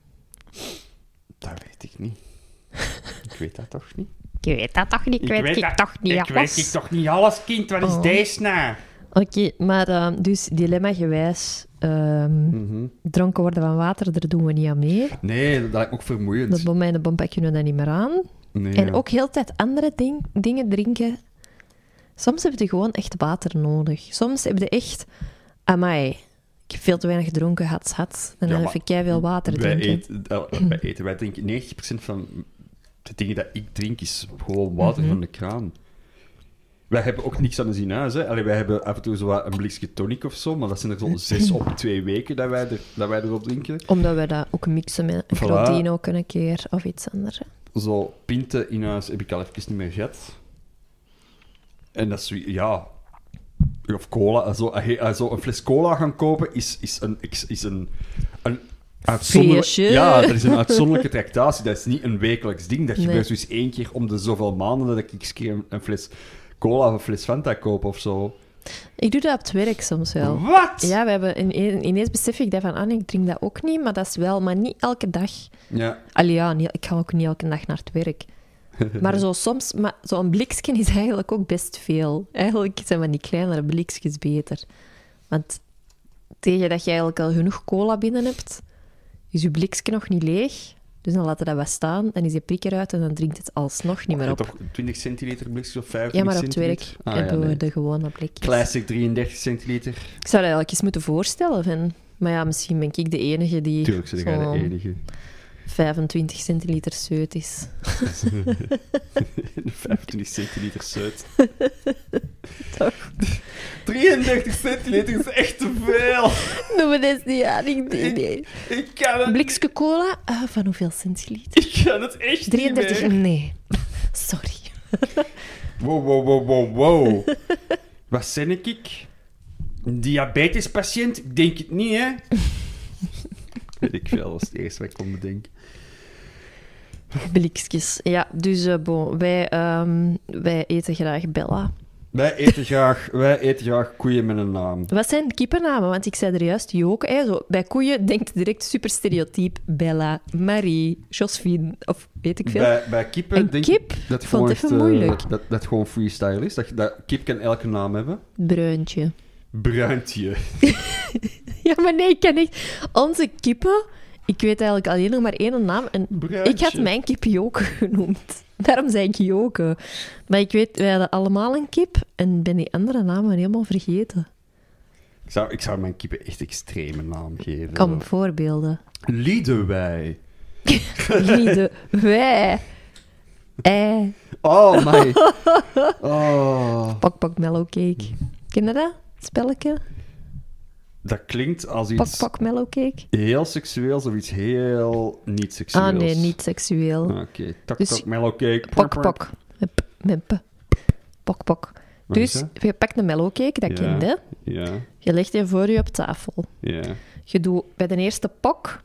Speaker 1: Dat weet ik niet. ik weet dat toch niet?
Speaker 2: Ik weet dat toch niet? Ik, weet, ik
Speaker 1: dat-
Speaker 2: toch niet
Speaker 1: Ik
Speaker 2: alles.
Speaker 1: weet ik toch niet alles, kind. Wat is
Speaker 2: Oh.
Speaker 1: deze nou?
Speaker 2: Oké, maar ehm, dus dilemma-gewijs, ehm,
Speaker 1: Mhm.
Speaker 2: dronken worden van water, daar doen we niet aan mee.
Speaker 1: Nee, dat lijkt me ook vermoeiend.
Speaker 2: Dat bij mij in de bompak kunnen we dat niet meer aan.
Speaker 1: Nee,
Speaker 2: En
Speaker 1: ja.
Speaker 2: ook heel de tijd andere ding, dingen drinken. Soms heb je gewoon echt water nodig. Soms heb je echt... Amai, ik veel te weinig gedronken, hats, hats. En
Speaker 1: Ja,
Speaker 2: dan
Speaker 1: maar
Speaker 2: heb ik veel water
Speaker 1: wij
Speaker 2: drinken.
Speaker 1: eh, wij eten, wij drinken 90% van de dingen dat ik drink is gewoon water
Speaker 2: Mhm.
Speaker 1: van de kraan. Wij hebben ook niks aan de zien huis. Hè. Allee, wij hebben af en toe zo wat een blikje tonic of zo, maar dat zijn er zo'n zes op twee weken dat wij, er, dat wij erop drinken.
Speaker 2: Omdat we dat ook mixen met een
Speaker 1: Voilà.
Speaker 2: Ook een keer of iets anders. hè.
Speaker 1: Zo pinten in huis heb ik al even niet meer gehad. En dat is, ja... Of cola. Zo, zo een fles cola gaan kopen is, is een... Is, een, een uitzonderlijk-
Speaker 2: Feestje.
Speaker 1: Ja, dat is een uitzonderlijke tractatie. Dat is niet een wekelijks ding. Dat
Speaker 2: Nee.
Speaker 1: gebeurt dus één keer om de zoveel maanden dat ik eens keer een, fles cola of een fles Fanta koop of zo.
Speaker 2: Ik doe dat op het werk soms wel.
Speaker 1: Wat?
Speaker 2: Ja, we hebben in, ineens besef ik dat van, ah ik drink dat ook niet, maar dat is wel, maar niet elke dag.
Speaker 1: Ja.
Speaker 2: Allee, ja, niet, ik ga ook niet elke dag naar het werk. Maar zo soms, maar zo'n blikje is eigenlijk ook best veel. Eigenlijk zijn van die kleinere blikjes beter. Want tegen dat je eigenlijk al genoeg cola binnen hebt, is je blikje nog niet leeg. Dus dan laat je dat wat staan, dan is je prik eruit en dan drinkt het alsnog niet meer
Speaker 1: En
Speaker 2: op.
Speaker 1: toch 20 centiliter blikjes of 25
Speaker 2: Ja, maar op het werk?
Speaker 1: Ah,
Speaker 2: hebben
Speaker 1: ja,
Speaker 2: we de gewone blikjes.
Speaker 1: Classic 33 centiliter.
Speaker 2: Ik zou dat eigenlijk eens moeten voorstellen. Van, maar ja, misschien ben ik de enige die
Speaker 1: Tuurlijk zijn jij de enige.
Speaker 2: 25 centiliter zeut is.
Speaker 1: 25 centiliter zuid.
Speaker 2: Toch?
Speaker 1: 33 centiliter is echt te veel.
Speaker 2: Noem dit niet aan. Ik, nee, nee.
Speaker 1: Ik kan het,
Speaker 2: Blikske cola, ah, van hoeveel centiliter?
Speaker 1: ik kan het echt
Speaker 2: 33?
Speaker 1: niet meer.
Speaker 2: Nee. Sorry.
Speaker 1: Wow, wow, wow, wow, wow. Wat zijn ik? Een diabetespatiënt? Ik denk het niet, hè? Weet ik veel, is het eerste wat ik kon bedenken.
Speaker 2: Blikjes. Ja, dus eh, bon, wij, ehm, wij eten graag Bella.
Speaker 1: Wij eten graag, wij eten graag koeien met een naam.
Speaker 2: Wat zijn kippennamen? Want ik zei er juist Joke. Hè, zo, bij koeien denkt direct super stereotyp. Bella, Marie, Josephine, of weet ik veel.
Speaker 1: Bij, bij kippen
Speaker 2: Een
Speaker 1: denk
Speaker 2: kip?
Speaker 1: ik dat gewoon echt, eh,
Speaker 2: moeilijk.
Speaker 1: dat, dat gewoon freestyle is. Dat, dat kip kan elke naam hebben.
Speaker 2: Bruintje.
Speaker 1: Bruintje.
Speaker 2: Ja, maar nee, ik ken echt... Onze kippen... Ik weet eigenlijk alleen nog maar één naam. En
Speaker 1: Bruintje.
Speaker 2: ik had mijn kip Joke genoemd. Daarom zei ik Joke. Maar ik weet, wij hadden allemaal een kip. En ben die andere namen helemaal vergeten.
Speaker 1: Ik zou, ik zou mijn kippen echt extreme naam geven.
Speaker 2: Kom, voorbeelden.
Speaker 1: Liedewij.
Speaker 2: Liede, wij. Ei.
Speaker 1: Oh, my. Oh.
Speaker 2: Pak, pak, mellow cake. Ken je dat? Spelletje?
Speaker 1: Dat klinkt als
Speaker 2: Pak,
Speaker 1: iets
Speaker 2: pak,
Speaker 1: heel seksueels of iets heel niet seksueels.
Speaker 2: Ah, nee, niet seksueel.
Speaker 1: Ah, Oké, tak,
Speaker 2: Dus-
Speaker 1: tak, mellow cake.
Speaker 2: Pak, pak. Met p-. Pak, pak. Dus je pakt een mellow cake, dat
Speaker 1: Ja.
Speaker 2: ken je.
Speaker 1: Ja,
Speaker 2: Je legt die voor je op tafel.
Speaker 1: ja.
Speaker 2: Je doet bij de eerste pok...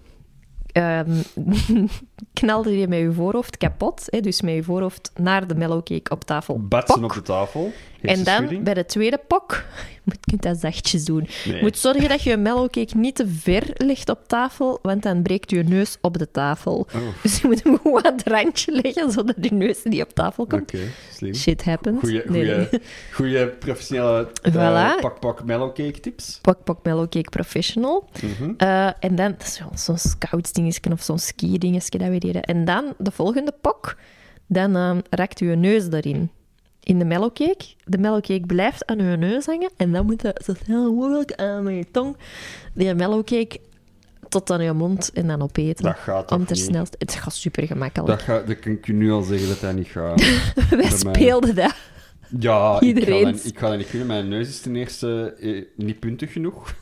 Speaker 2: ehm knalde je met je voorhoofd kapot. Hè, dus met je voorhoofd naar de mellow cake op tafel.
Speaker 1: Batsen
Speaker 2: Pok.
Speaker 1: op de tafel.
Speaker 2: En dan bij de tweede pok, je moet je kunt dat zachtjes doen.
Speaker 1: Nee.
Speaker 2: Je moet zorgen dat je je mellowcake niet te ver legt op tafel, want dan breekt je neus op de tafel.
Speaker 1: Oh,
Speaker 2: Dus je moet hem gewoon aan het randje leggen, zodat je neus niet op tafel
Speaker 1: Oké,
Speaker 2: komt.
Speaker 1: slim.
Speaker 2: Shit happens.
Speaker 1: Goeie,
Speaker 2: Nee,
Speaker 1: goeie,
Speaker 2: nee.
Speaker 1: goeie professionele eh,
Speaker 2: Voilà.
Speaker 1: pak-pak mellowcake tips.
Speaker 2: Pak, pak mellowcake professional.
Speaker 1: Mhm.
Speaker 2: Eh, en dan, dat is zo'n scoutsdingetje of zo'n ski-dingetje dat we deden. En dan, de volgende pok, dan eh, rakt je neus erin. In de mellowcake. De mellowcake blijft aan je neus hangen. En dan moet je zo snel mogelijk aan met je tong die mellowcake tot aan je mond en dan opeten.
Speaker 1: Dat gaat toch
Speaker 2: Om ter. Het gaat super gemakkelijk.
Speaker 1: Dat, gaat, dat kan ik je nu al zeggen dat dat niet gaat.
Speaker 2: Wij
Speaker 1: mij.
Speaker 2: speelden dat.
Speaker 1: Ja,
Speaker 2: Iedereen.
Speaker 1: Ik, ga dat, ik ga dat niet kunnen. Mijn neus is ten eerste eh, niet puntig genoeg.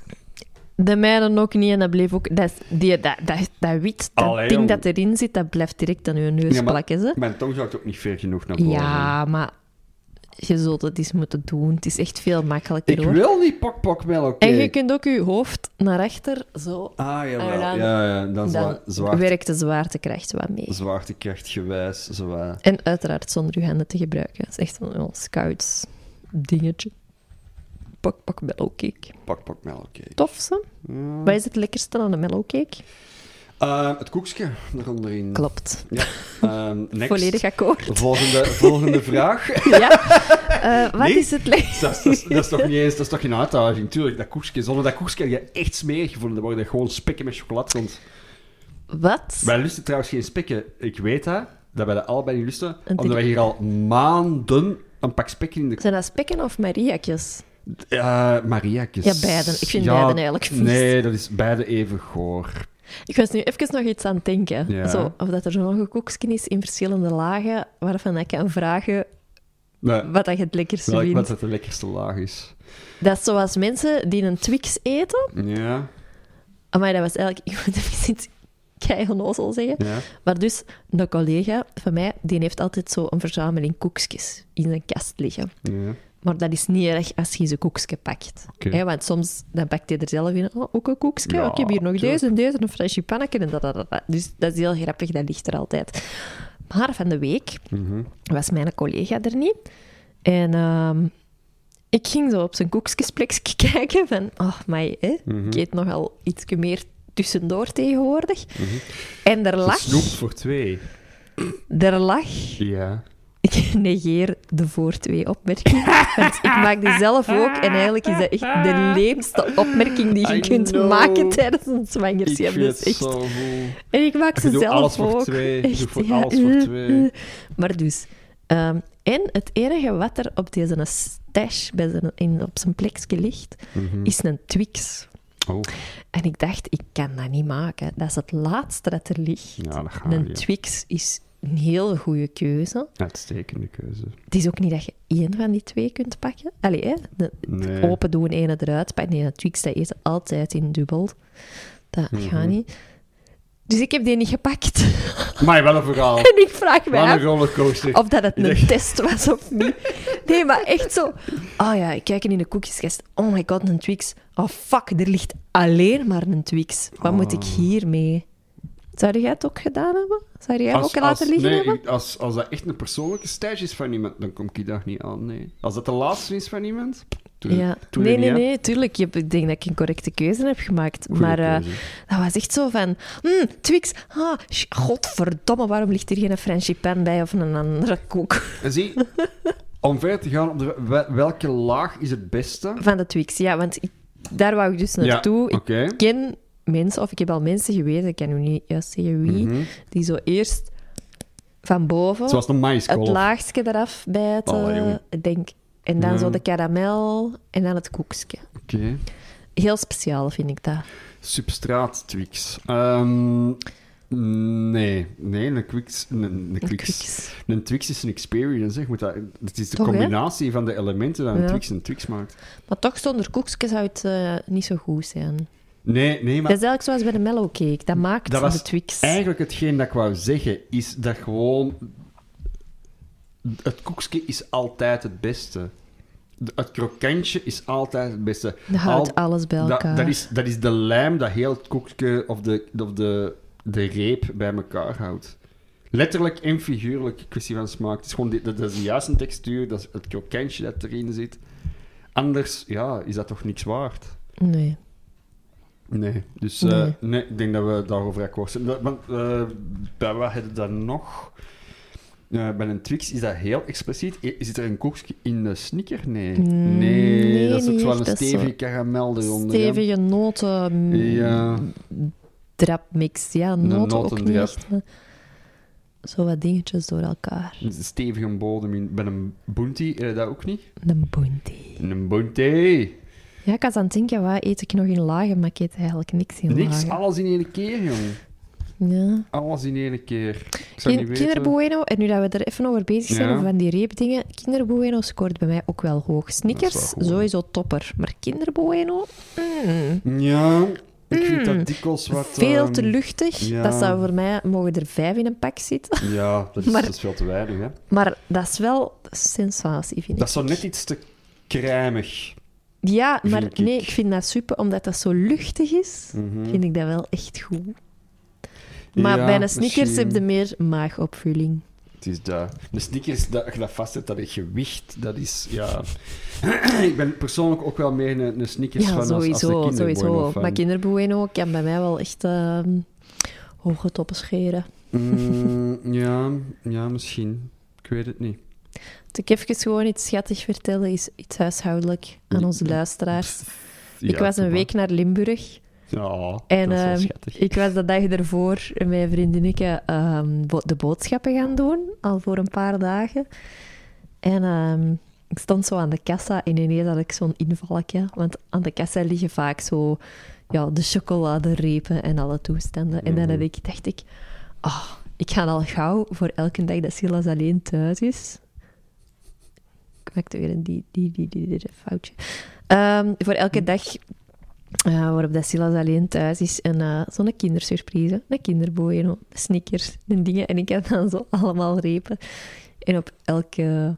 Speaker 2: De mijne ook niet en dat bleef ook... Dat, die, dat, dat, dat wit, dat
Speaker 1: Allee,
Speaker 2: ding dat erin zit, dat blijft direct aan je neus
Speaker 1: Ja, maar-
Speaker 2: plakken. Hè?
Speaker 1: Mijn tong gaat ook niet ver genoeg naar boven.
Speaker 2: Ja, maar je zult het eens moeten doen. Het is echt veel makkelijker,
Speaker 1: Ik
Speaker 2: hoor.
Speaker 1: wil niet pak pak wel oké.
Speaker 2: En je kunt ook je hoofd naar achter, zo.
Speaker 1: Ah, jawel.
Speaker 2: En dan-
Speaker 1: ja, ja, dan,
Speaker 2: Dan werkt de zwaartekracht wat mee.
Speaker 1: zwaartekrachtgewijs. Zo, wat.
Speaker 2: En uiteraard zonder je handen te gebruiken. Dat is echt een scouts dingetje. Pak, pak mellowcake.
Speaker 1: Pak pak melk, oké.
Speaker 2: Tof, ze.
Speaker 1: Ja.
Speaker 2: Wat is het lekkerste aan een mellowcake?
Speaker 1: Eh, het koekje eronderin.
Speaker 2: Klopt.
Speaker 1: Ehm, next.
Speaker 2: Volledig akkoord.
Speaker 1: Volgende, volgende vraag.
Speaker 2: ja. Eh, wat
Speaker 1: Nee.
Speaker 2: is het lekkerste?
Speaker 1: Dat is, dat, is, dat is toch niet eens, dat is toch geen uitdaging, tuurlijk. Dat koekje, zonder dat koekje heb je echt smerig gevonden. Dan worden gewoon spikken met chocolade.
Speaker 2: Wat?
Speaker 1: Wij lusten trouwens geen spikken. Ik weet dat, dat wij dat allebei niet lusten.
Speaker 2: En
Speaker 1: Omdat wij hier al maanden een pak spikken in de...
Speaker 2: Zijn dat spekken of mariakjes?
Speaker 1: Uh, Mariakjes.
Speaker 2: Ja, beiden. Ik vind beiden eigenlijk vies.
Speaker 1: Nee, dat is beide even goor.
Speaker 2: Ik was nu even nog iets aan het denken.
Speaker 1: Ja.
Speaker 2: Zo, of dat er zo nog een is in verschillende lagen, waarvan ik kan vragen
Speaker 1: Nee,
Speaker 2: wat dat je het lekkerste
Speaker 1: welk
Speaker 2: vindt.
Speaker 1: wat dat de lekkerste laag is.
Speaker 2: Dat is zoals mensen die een Twix eten.
Speaker 1: Ja,
Speaker 2: Maar dat was eigenlijk... Ik moet even iets keigennozel zeggen.
Speaker 1: ja.
Speaker 2: Maar dus, een collega van mij, die heeft altijd zo een verzameling koekjes in zijn kast liggen.
Speaker 1: ja.
Speaker 2: Maar dat is niet erg als je ze koekje pakt. Hè, want soms dan pakt hij er zelf in. Oh, ook een koekje.
Speaker 1: Ja,
Speaker 2: ik heb hier nog
Speaker 1: tuurlijk.
Speaker 2: deze en deze, een flesje pannetje en dat, dat, dat. Dus dat is heel grappig, dat ligt er altijd. Maar van de week
Speaker 1: Mhm.
Speaker 2: was mijn collega er niet. En ehm, ik ging zo op zijn koekjesplekje kijken van... Oh, maar hè,
Speaker 1: Mhm.
Speaker 2: ik eet nogal iets meer tussendoor tegenwoordig.
Speaker 1: Mhm.
Speaker 2: En er lag...
Speaker 1: Snoep voor twee.
Speaker 2: Er lag...
Speaker 1: Ja.
Speaker 2: Ik negeer de voor twee opmerking. Want ik maak die zelf ook. En eigenlijk is dat echt de leemste opmerking die je
Speaker 1: I
Speaker 2: kunt
Speaker 1: know.
Speaker 2: maken tijdens een zwangerschap. is echt...
Speaker 1: zo.
Speaker 2: En ik maak ze zelf
Speaker 1: alles voor
Speaker 2: ook.
Speaker 1: twee.
Speaker 2: Echt, ja.
Speaker 1: alles voor twee.
Speaker 2: Maar dus... ehm, en het enige wat er op deze stash bij zijn, in, op zijn plekje ligt,
Speaker 1: Mhm.
Speaker 2: is een Twix.
Speaker 1: Oh,
Speaker 2: En ik dacht, ik kan dat niet maken. Dat is het laatste dat er ligt.
Speaker 1: ja, dat gaat
Speaker 2: Een. Twix is een heel goede keuze.
Speaker 1: Uitstekende keuze.
Speaker 2: Het is ook niet dat je één van die twee kunt pakken. Allee, hè? De,
Speaker 1: Nee.
Speaker 2: open doen, ene eruit pakken. Nee, Twix dat eten altijd in dubbel. Dat
Speaker 1: Mhm.
Speaker 2: gaat niet. Dus ik heb die niet gepakt.
Speaker 1: Maar wel een verhaal.
Speaker 2: en ik vraag
Speaker 1: een
Speaker 2: af
Speaker 1: rollercoaster.
Speaker 2: of dat het een test was of niet. Nee, maar echt zo... Oh ja, ik kijk in de koekjeskast. Oh my god, een Twix. Oh fuck, er ligt alleen maar een Twix. Wat moet ik
Speaker 1: Oh.
Speaker 2: hiermee? Zou jij het ook gedaan hebben? Zou jij hem ook laten liggen
Speaker 1: nee,
Speaker 2: hebben?
Speaker 1: als, als dat echt een persoonlijke stage is van iemand, dan kom ik daar niet aan, nee. Als dat de laatste is van iemand, doe,
Speaker 2: Ja.
Speaker 1: doe
Speaker 2: Nee, nee, nee, tuurlijk. Je Ik denk dat ik een correcte keuze heb gemaakt.
Speaker 1: Goeie
Speaker 2: maar eh, dat was echt zo van... "Hmm, Twix, ah, godverdomme, waarom ligt hier geen Frenchie bij of een andere koek
Speaker 1: En zie, om verder te gaan op de, welke laag is het beste?
Speaker 2: van de Twix? Ja, want ik- daar wou ik dus naartoe.
Speaker 1: Oké.
Speaker 2: Ik ken mensen, of ik heb al mensen geweten, ik kan nu niet juist zeggen wie,
Speaker 1: Mhm.
Speaker 2: die zo eerst van boven
Speaker 1: Zoals een
Speaker 2: het laagste eraf bijten, denk, en dan
Speaker 1: Ja.
Speaker 2: zo de karamel en dan het koekje.
Speaker 1: Oké.
Speaker 2: Heel speciaal vind ik dat.
Speaker 1: Substraat Twix. Ehm, nee, nee, een Twix, een, een, Twix. Een Twix is een experience. hè. Je moet dat, het is de
Speaker 2: Toch, hè?
Speaker 1: combinatie van de elementen dat een
Speaker 2: Ja.
Speaker 1: Twix een Twix maakt.
Speaker 2: Maar toch zonder koekje zou het eh, niet zo goed zijn.
Speaker 1: Nee, nee, maar
Speaker 2: Dat is eigenlijk zoals bij de mellowcake. Dat maakt
Speaker 1: Dat
Speaker 2: de Twix.
Speaker 1: Eigenlijk hetgeen dat ik wou zeggen, is dat gewoon... Het koekje is altijd het beste. Het krokantje is altijd het beste.
Speaker 2: Dat houdt
Speaker 1: Al-
Speaker 2: alles bij
Speaker 1: dat,
Speaker 2: elkaar.
Speaker 1: dat, is, dat is de lijm dat heel het koekje of de, of de, de reep bij elkaar houdt. Letterlijk en figuurlijk, kwestie van smaak. Het is gewoon dat, dat is de juiste textuur, dat is het krokantje dat erin zit. Anders, ja, is dat toch niks waard?
Speaker 2: Nee.
Speaker 1: Nee, dus eh,
Speaker 2: Nee.
Speaker 1: nee. ik denk dat we daarover akkoord zijn. Want eh, bij wat hebben we dan nog? Eh, bij een Twix is dat heel expliciet. I- Zit er een koekje in de sneaker? Nee.
Speaker 2: Mm,
Speaker 1: nee,
Speaker 2: nee,
Speaker 1: dat is ook wel een
Speaker 2: is
Speaker 1: stevige
Speaker 2: zo
Speaker 1: karamel eronder.
Speaker 2: Stevige noten... mm,
Speaker 1: Ja.
Speaker 2: Drapmix. Ja, noten ook niet echt. Zo wat dingetjes door elkaar.
Speaker 1: Een stevige bodem in. Bij een bounty, heb je dat ook niet?
Speaker 2: Een bounty.
Speaker 1: Een bounty.
Speaker 2: Ja, ik was aan het denken, wat eet ik nog in lagen, maar ik eet eigenlijk niks in
Speaker 1: Niks,
Speaker 2: lagen.
Speaker 1: alles in één keer, jong.
Speaker 2: Ja.
Speaker 1: Alles in één keer.
Speaker 2: Kin-
Speaker 1: niet
Speaker 2: Kinder
Speaker 1: weten...
Speaker 2: Bueno, en nu dat we er even over bezig zijn,
Speaker 1: Ja.
Speaker 2: over van die reepdingen, Kinder Bueno scoort bij mij ook wel hoog. Snickers,
Speaker 1: wel
Speaker 2: sowieso topper. Maar Kinder Bueno, mm,
Speaker 1: Ja, ik vind
Speaker 2: Mm.
Speaker 1: dat dikwijls wat...
Speaker 2: veel te
Speaker 1: ehm,
Speaker 2: luchtig.
Speaker 1: ja.
Speaker 2: Dat zou voor mij, mogen er vijf in een pak zitten.
Speaker 1: Ja, dat is,
Speaker 2: Maar-
Speaker 1: dat is veel te weinig, hè.
Speaker 2: Maar dat is wel sensatie, vind
Speaker 1: Dat
Speaker 2: ik.
Speaker 1: is zo net iets te crèmig.
Speaker 2: Ja, maar
Speaker 1: ik.
Speaker 2: nee, ik vind dat super, omdat dat zo luchtig is,
Speaker 1: Mhm.
Speaker 2: vind ik dat wel echt goed. Maar
Speaker 1: Ja,
Speaker 2: bij een
Speaker 1: misschien.
Speaker 2: heb je meer maagopvulling.
Speaker 1: Het is dat. De sneakers, dat je dat vastzet, dat is gewicht, dat is, ja... ik ben persoonlijk ook wel meer een, een sneakers
Speaker 2: Ja,
Speaker 1: van als, als
Speaker 2: sowieso, sowieso.
Speaker 1: Fan.
Speaker 2: Maar Bueno kan bij mij wel echt ehm, hoge toppen scheren.
Speaker 1: Mm, ja, ja, misschien. Ik weet het niet.
Speaker 2: Moet ik even gewoon iets schattig vertellen, is iets huishoudelijk aan onze luisteraars. ik was een week naar Limburg.
Speaker 1: Ja,
Speaker 2: en
Speaker 1: dat is
Speaker 2: ehm,
Speaker 1: schattig.
Speaker 2: ik was de dag ervoor met mijn vriendinnetje ehm, bo- de boodschappen gaan doen, al voor een paar dagen. En ehm, ik stond zo aan de kassa en ineens had ik zo'n invalletje, want aan de kassa liggen vaak zo ja, de chocoladerepen en alle toestanden. En dan
Speaker 1: Mhm.
Speaker 2: had ik, dacht ik, ah, ik ga al gauw voor elke dag dat Silas alleen thuis is. Ik maakte weer een die, die, die, die, foutje. Ehm, voor elke dag eh, waarop dat Silas alleen thuis is. En eh, zo'n kindersurprise, een kinderboeno, snickers en dingen. En ik had dan zo allemaal repen. En op elke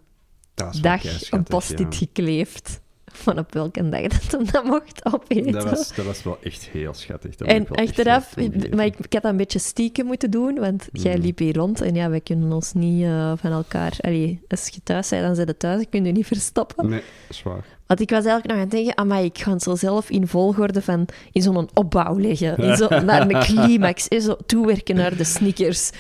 Speaker 2: dag een post-it
Speaker 1: ja.
Speaker 2: gekleefd. Van op welke dag dat hem dat mocht opeten.
Speaker 1: Dat was, dat was wel echt heel schattig. Dat
Speaker 2: En
Speaker 1: echt
Speaker 2: achteraf,
Speaker 1: toegeven.
Speaker 2: maar ik, ik had dat een beetje stiekem moeten doen, want jij
Speaker 1: Mhm.
Speaker 2: liep hier rond en ja, wij kunnen ons niet eh, van elkaar... Allee, als je thuis bent, dan zijn je thuis, je kunt je niet verstoppen.
Speaker 1: Nee, zwaar.
Speaker 2: Want ik was eigenlijk nog aan het denken, amai, ik ga het zo zelf in volgorde van in zo'n opbouw leggen. In zo, naar een climax, en zo toewerken naar de sneakers.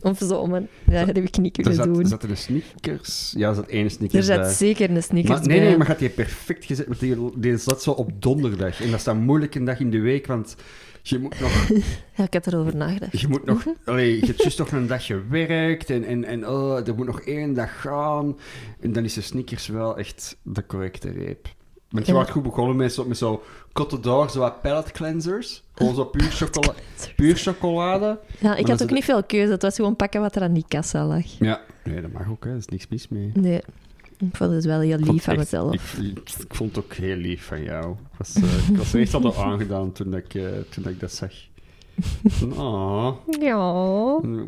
Speaker 2: Of zo, maar dat heb ik niet
Speaker 1: Er
Speaker 2: kunnen
Speaker 1: zat,
Speaker 2: doen.
Speaker 1: zat er een sneakers. Ja, er zat één sneakers
Speaker 2: er zat
Speaker 1: bij.
Speaker 2: zeker een sneakers
Speaker 1: Maar, nee,
Speaker 2: bij.
Speaker 1: nee, maar gaat die perfect gezet? Want die, die zat zo op donderdag. En dat is dan moeilijk een dag in de week, want je moet nog...
Speaker 2: Ja, ik had erover nagedacht.
Speaker 1: Je, moet nog, allee, je hebt juist nog een dag gewerkt en, en, en oh, er moet nog één dag gaan. En dan is de sneakers wel echt de correcte reep. Want je
Speaker 2: Ja.
Speaker 1: wordt goed begonnen met zo, met zo Cote d'Or, zo wat palette cleansers. Gewoon zo puur, chocola puur chocolade.
Speaker 2: Ja, ik had ook niet veel keuze. Het was gewoon pakken wat er aan die kassa lag.
Speaker 1: Ja. Nee, dat mag ook, hè. Er is niks mis mee.
Speaker 2: Nee, ik vond het wel heel lief van
Speaker 1: het echt-
Speaker 2: mezelf.
Speaker 1: Ik, ik, ik vond het ook heel lief van jou. Ik was, eh, ik was echt al aangedaan toen ik, eh, toen ik dat zag. Oh.
Speaker 2: Ja,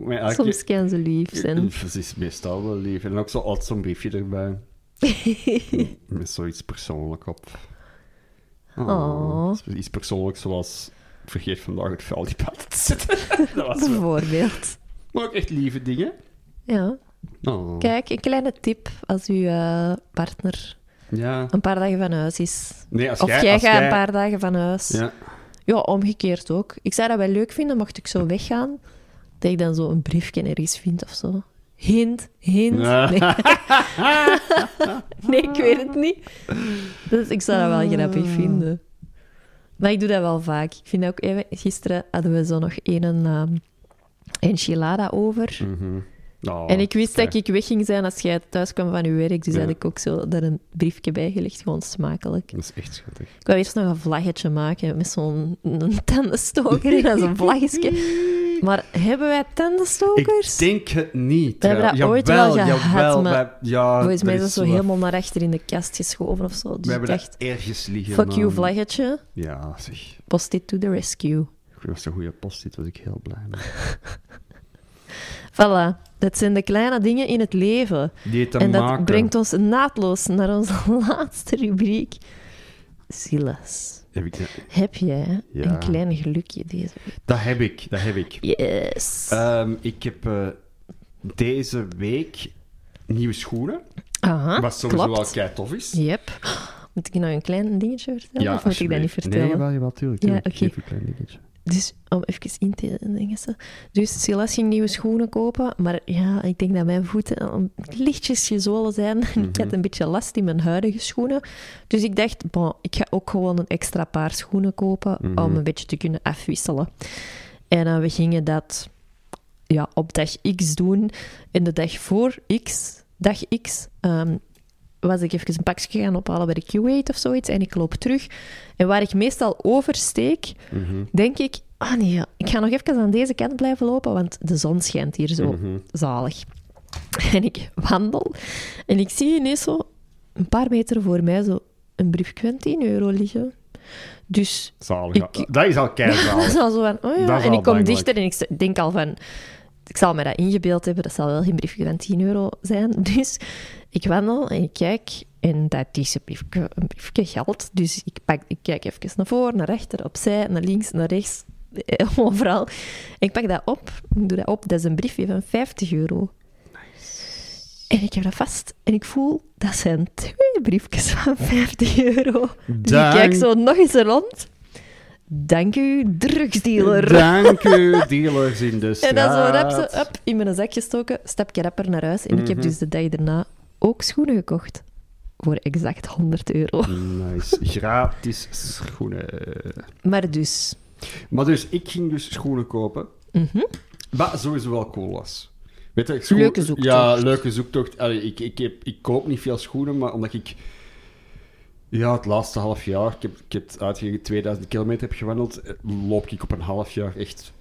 Speaker 1: Maar
Speaker 2: soms kan ze lief zijn.
Speaker 1: Het is meestal wel lief. En ook zo altijd zo'n briefje erbij. Met zoiets persoonlijk op.
Speaker 2: Oh.
Speaker 1: Iets persoonlijks zoals... Vergeet vandaag het vuil die buiten te zetten. dat was.
Speaker 2: Bijvoorbeeld.
Speaker 1: Maar ook echt lieve dingen.
Speaker 2: Ja,
Speaker 1: Oh.
Speaker 2: kijk, een kleine tip als uw eh, partner
Speaker 1: Ja.
Speaker 2: een paar dagen van huis is.
Speaker 1: Nee, als
Speaker 2: Of
Speaker 1: jij...
Speaker 2: jij,
Speaker 1: als
Speaker 2: gaat
Speaker 1: jij...
Speaker 2: een paar dagen van huis. Ja.
Speaker 1: Ja.
Speaker 2: omgekeerd ook. Ik zou dat wel leuk vinden, mocht ik zo weggaan, dat ik dan zo een briefje ergens vind of zo. Hint, hint.
Speaker 1: Ja.
Speaker 2: Nee. nee, ik weet het niet. Dus ik zou dat wel grappig vinden. Maar ik doe dat wel vaak. Ik vind ook even... Gisteren hadden we zo nog een um, enchilada over.
Speaker 1: Mhm. Oh,
Speaker 2: En ik wist dat ik weg ging zijn als jij thuis kwam van je werk. Dus
Speaker 1: Ja.
Speaker 2: had ik ook zo daar een briefje bij gelegd. Gewoon smakelijk.
Speaker 1: Dat is echt schattig.
Speaker 2: Ik wou eerst nog een vlaggetje maken met zo'n tandenstoker en dan zo'n vlaggetje. Maar hebben wij tandenstokers?
Speaker 1: Ik denk het niet.
Speaker 2: We hebben dat ooit
Speaker 1: Jawel,
Speaker 2: wel gehad,
Speaker 1: jawel,
Speaker 2: maar
Speaker 1: wij- ja,
Speaker 2: Volgens mij is dat zo helemaal naar achter in de kast geschoven of zo.
Speaker 1: We
Speaker 2: Dus ik
Speaker 1: hebben dat ergens liggen.
Speaker 2: fuck you vlaggetje,
Speaker 1: Ja, zeg.
Speaker 2: post it to the rescue.
Speaker 1: Dat was een goede post, dit was ik heel blij mee.
Speaker 2: Voilà, dat zijn de kleine dingen in het leven.
Speaker 1: Die te
Speaker 2: en dat
Speaker 1: maken.
Speaker 2: brengt ons naadloos naar onze laatste rubriek. Silas,
Speaker 1: Heb ik,
Speaker 2: heb jij
Speaker 1: Ja.
Speaker 2: een klein gelukje deze week?
Speaker 1: dat heb ik, dat heb ik.
Speaker 2: Yes.
Speaker 1: Ehm, ik heb eh, deze week nieuwe schoenen.
Speaker 2: Aha,
Speaker 1: wat sowieso
Speaker 2: klopt.
Speaker 1: wel kei tof is.
Speaker 2: Yep. Moet ik nou een klein dingetje vertellen? of moet ik dat niet vertellen?
Speaker 1: Nee, wel, jawel, tuurlijk.
Speaker 2: Ja, oké.
Speaker 1: Geef een klein dingetje.
Speaker 2: Dus om even in te denken. Dus Silas ging nieuwe schoenen kopen. Maar ja, ik denk dat mijn voeten een lichtjes gezolen zijn. Ik had
Speaker 1: Mhm.
Speaker 2: een beetje last in mijn huidige schoenen. Dus ik dacht, bon, ik ga ook gewoon een extra paar schoenen kopen.
Speaker 1: Mhm.
Speaker 2: Om een beetje te kunnen afwisselen. En eh, we gingen dat ja, op dag X doen. En de dag voor X, dag X, ehm, was ik even een pakje gaan ophalen bij de Q8 of zoiets. En ik loop terug. En waar ik meestal oversteek,
Speaker 1: Mhm.
Speaker 2: denk ik... Ah nee, ik ga nog even aan deze kant blijven lopen, want de zon schijnt hier zo
Speaker 1: Mhm.
Speaker 2: zalig. En ik wandel en ik zie ineens zo een paar meter voor mij zo een briefje van 10 euro liggen. Dus
Speaker 1: Zalig.
Speaker 2: Ik-.
Speaker 1: Dat is al
Speaker 2: dat
Speaker 1: keizalig.
Speaker 2: is al zo van, oh ja.
Speaker 1: Dat
Speaker 2: En ik kom
Speaker 1: belangrijk.
Speaker 2: dichter en ik denk al van, ik zal me dat ingebeeld hebben, dat zal wel geen briefje van 10 euro zijn. Dus ik wandel en ik kijk en dat is een briefje, een briefje geld. Dus ik, pak, ik kijk even naar voren, naar rechter, opzij, naar links, naar rechts, eh, overal. En ik pak dat op, ik doe dat op, dat is een briefje van 50 euro. En ik heb dat vast en ik voel, dat zijn twee briefjes van 50 euro. Dus ik kijk zo nog eens rond. Dank u, drugsdealer.
Speaker 1: Dank u, dealers in de straat.
Speaker 2: En zo rap, zo, up, in mijn zak gestoken, stapje rapper naar huis. En ik heb
Speaker 1: Mhm.
Speaker 2: dus de dag daarna ook schoenen gekocht. Voor exact 100 euro.
Speaker 1: Nice. Gratis schoenen.
Speaker 2: Maar dus...
Speaker 1: Maar dus, ik ging dus schoenen kopen.
Speaker 2: mhm.
Speaker 1: Wat sowieso wel cool was. Weet je, schoen-
Speaker 2: Leuke zoektocht.
Speaker 1: Ja, leuke zoektocht. Allee, ik, ik, heb, ik koop niet veel schoenen, maar omdat ik... Ja, het laatste half jaar, ik heb, ik heb uitgegeven 2000 kilometer heb gewandeld, eh, loop ik op een half jaar echt...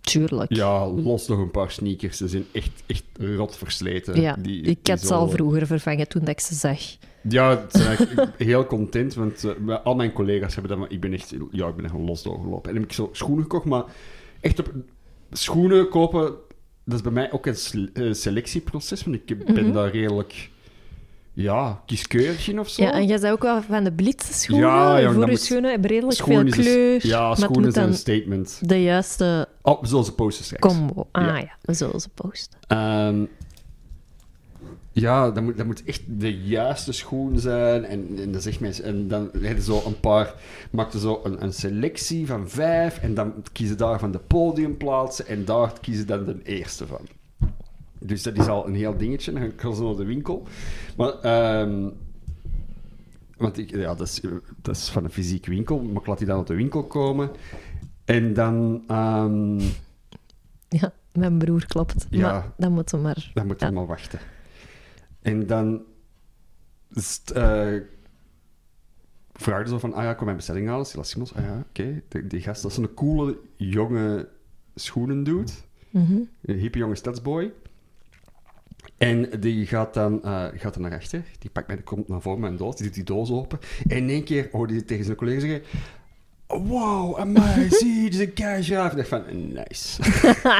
Speaker 2: Tuurlijk.
Speaker 1: Ja, los nog een paar sneakers. Ze zijn echt, echt rot versleten.
Speaker 2: Ja,
Speaker 1: Die-
Speaker 2: ik
Speaker 1: die
Speaker 2: had ze al vroeger vervangen toen dat ik ze zag.
Speaker 1: Ja, ik ben eigenlijk heel content, want eh, al mijn collega's hebben dat, maar ik ben echt, ja, ik ben echt los doorgelopen. En dan heb ik zo schoenen gekocht, maar echt op schoenen kopen, dat is bij mij ook een eh, selectieproces, want ik ben
Speaker 2: Mhm.
Speaker 1: daar redelijk, ja, kieskeurig in of zo.
Speaker 2: Ja, en jij zei ook wel van de blitse schoenen.
Speaker 1: Ja, ja,
Speaker 2: voor je schoenen hebben redelijk veel
Speaker 1: is een-
Speaker 2: kleur.
Speaker 1: ja, schoenen zijn een statement.
Speaker 2: de juiste
Speaker 1: Oh, zoals de posters straks.
Speaker 2: combo. Ah
Speaker 1: Ja.
Speaker 2: ja, we zullen ze posten.
Speaker 1: Ehm, ja, dat moet, dat moet echt de juiste schoen zijn. En, en, dat zegt mensen, en dan hebben zo een paar, maakten zo een, een selectie van vijf. En dan kiezen daarvan de podiumplaatsen. En daar kiezen dan de eerste van. Dus dat is al een heel dingetje. Dan ga ik zo naar de winkel. Maar, ehm, want ik, ja, dat is, dat is van een fysieke winkel. Maar ik laat die dan op de winkel komen. En dan... ehm,
Speaker 2: Ja, mijn broer klopt.
Speaker 1: Ja.
Speaker 2: Maar dan moeten we maar...
Speaker 1: Dan moet je
Speaker 2: Ja.
Speaker 1: maar wachten. En dan het, eh, vraagde zo van, ah ja, kom mijn bestelling halen. Silas Simons, ah ja, oké. Die, die gast, dat is een coole, jonge schoenen doet.
Speaker 2: Mhm.
Speaker 1: Een hippe jonge stadsboy. En die gaat dan, eh, gaat dan naar achter. Die pakt mij, komt naar voren met een doos. Die doet die doos open. En in één keer hoorde hij tegen zijn collega zeggen... Wow, amai, zie, dit is een keigraaf. Ik dacht van, nice.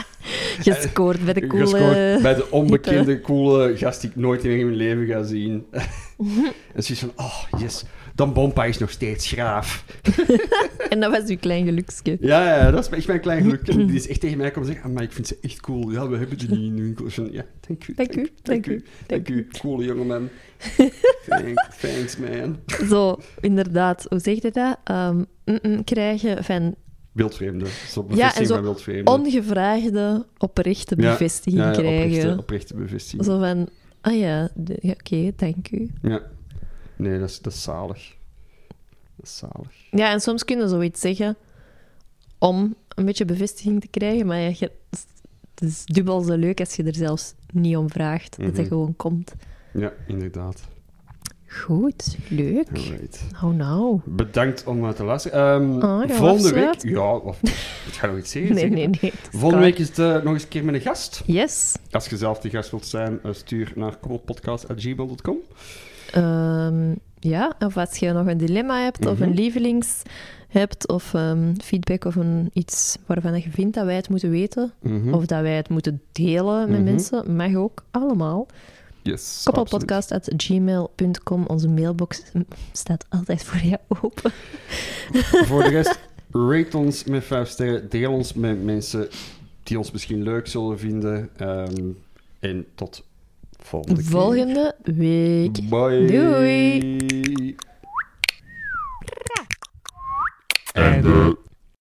Speaker 2: Gescoord bij de
Speaker 1: Gescoord
Speaker 2: coole...
Speaker 1: bij de onbekende, coole gast die ik nooit in mijn leven ga zien. en zoiets van, oh, yes, Dan Bompa is nog steeds graaf.
Speaker 2: En dat was uw klein geluksje.
Speaker 1: Ja, ja, dat is echt mijn klein geluk. Die is echt tegen mij komen zeggen, ah, maar ik vind ze echt cool. Ja, we hebben die niet in de winkel. Ja, dank u,
Speaker 2: Dank u, dank u,
Speaker 1: dank u. Coole jongeman. Thanks, thanks, man.
Speaker 2: Zo, inderdaad. Hoe zeg je dat? Mm, mm, krijgen van
Speaker 1: Wildvreemde. Zo
Speaker 2: Ja, en zo
Speaker 1: van wildvreemde.
Speaker 2: ongevraagde, oprechte bevestiging
Speaker 1: ja, ja,
Speaker 2: krijgen.
Speaker 1: Oprechte, oprechte bevestiging.
Speaker 2: Zo van, ah ja, oké, dank u.
Speaker 1: Ja. Nee, dat is, dat is zalig. Dat is zalig.
Speaker 2: Ja, en soms kun je zoiets zeggen om een beetje bevestiging te krijgen, maar je, het is dubbel zo leuk als je er zelfs niet om vraagt, dat
Speaker 1: Mhm.
Speaker 2: het gewoon komt.
Speaker 1: Ja, inderdaad.
Speaker 2: Goed, leuk.
Speaker 1: Alright.
Speaker 2: Oh nou.
Speaker 1: Bedankt om te luisteren. Ehm,
Speaker 2: Oh,
Speaker 1: volgende week... Ja, of, ik ga nog iets zeggen.
Speaker 2: Nee, nee, nee.
Speaker 1: Volgende week is het nog eens een keer met een gast.
Speaker 2: Yes.
Speaker 1: Als je zelf die gast wilt zijn, eh, stuur naar koppelpodcast.gmail.com.
Speaker 2: Ehm, ja, of als je nog een dilemma hebt, of
Speaker 1: Mhm.
Speaker 2: een lievelings hebt, of ehm, feedback of een, iets waarvan je vindt dat wij het moeten weten,
Speaker 1: Mhm.
Speaker 2: of dat wij het moeten delen met
Speaker 1: Mhm.
Speaker 2: mensen, mag ook allemaal.
Speaker 1: Yes,
Speaker 2: Koppelpodcast.gmail.com, onze mailbox mm, staat altijd voor jou open.
Speaker 1: Voor de rest, rate ons met vijf sterren. Deel ons met mensen die ons misschien leuk zullen vinden. Ehm, en tot volgende keer.
Speaker 2: Volgende week.
Speaker 1: Bye.
Speaker 2: Doei.
Speaker 1: En de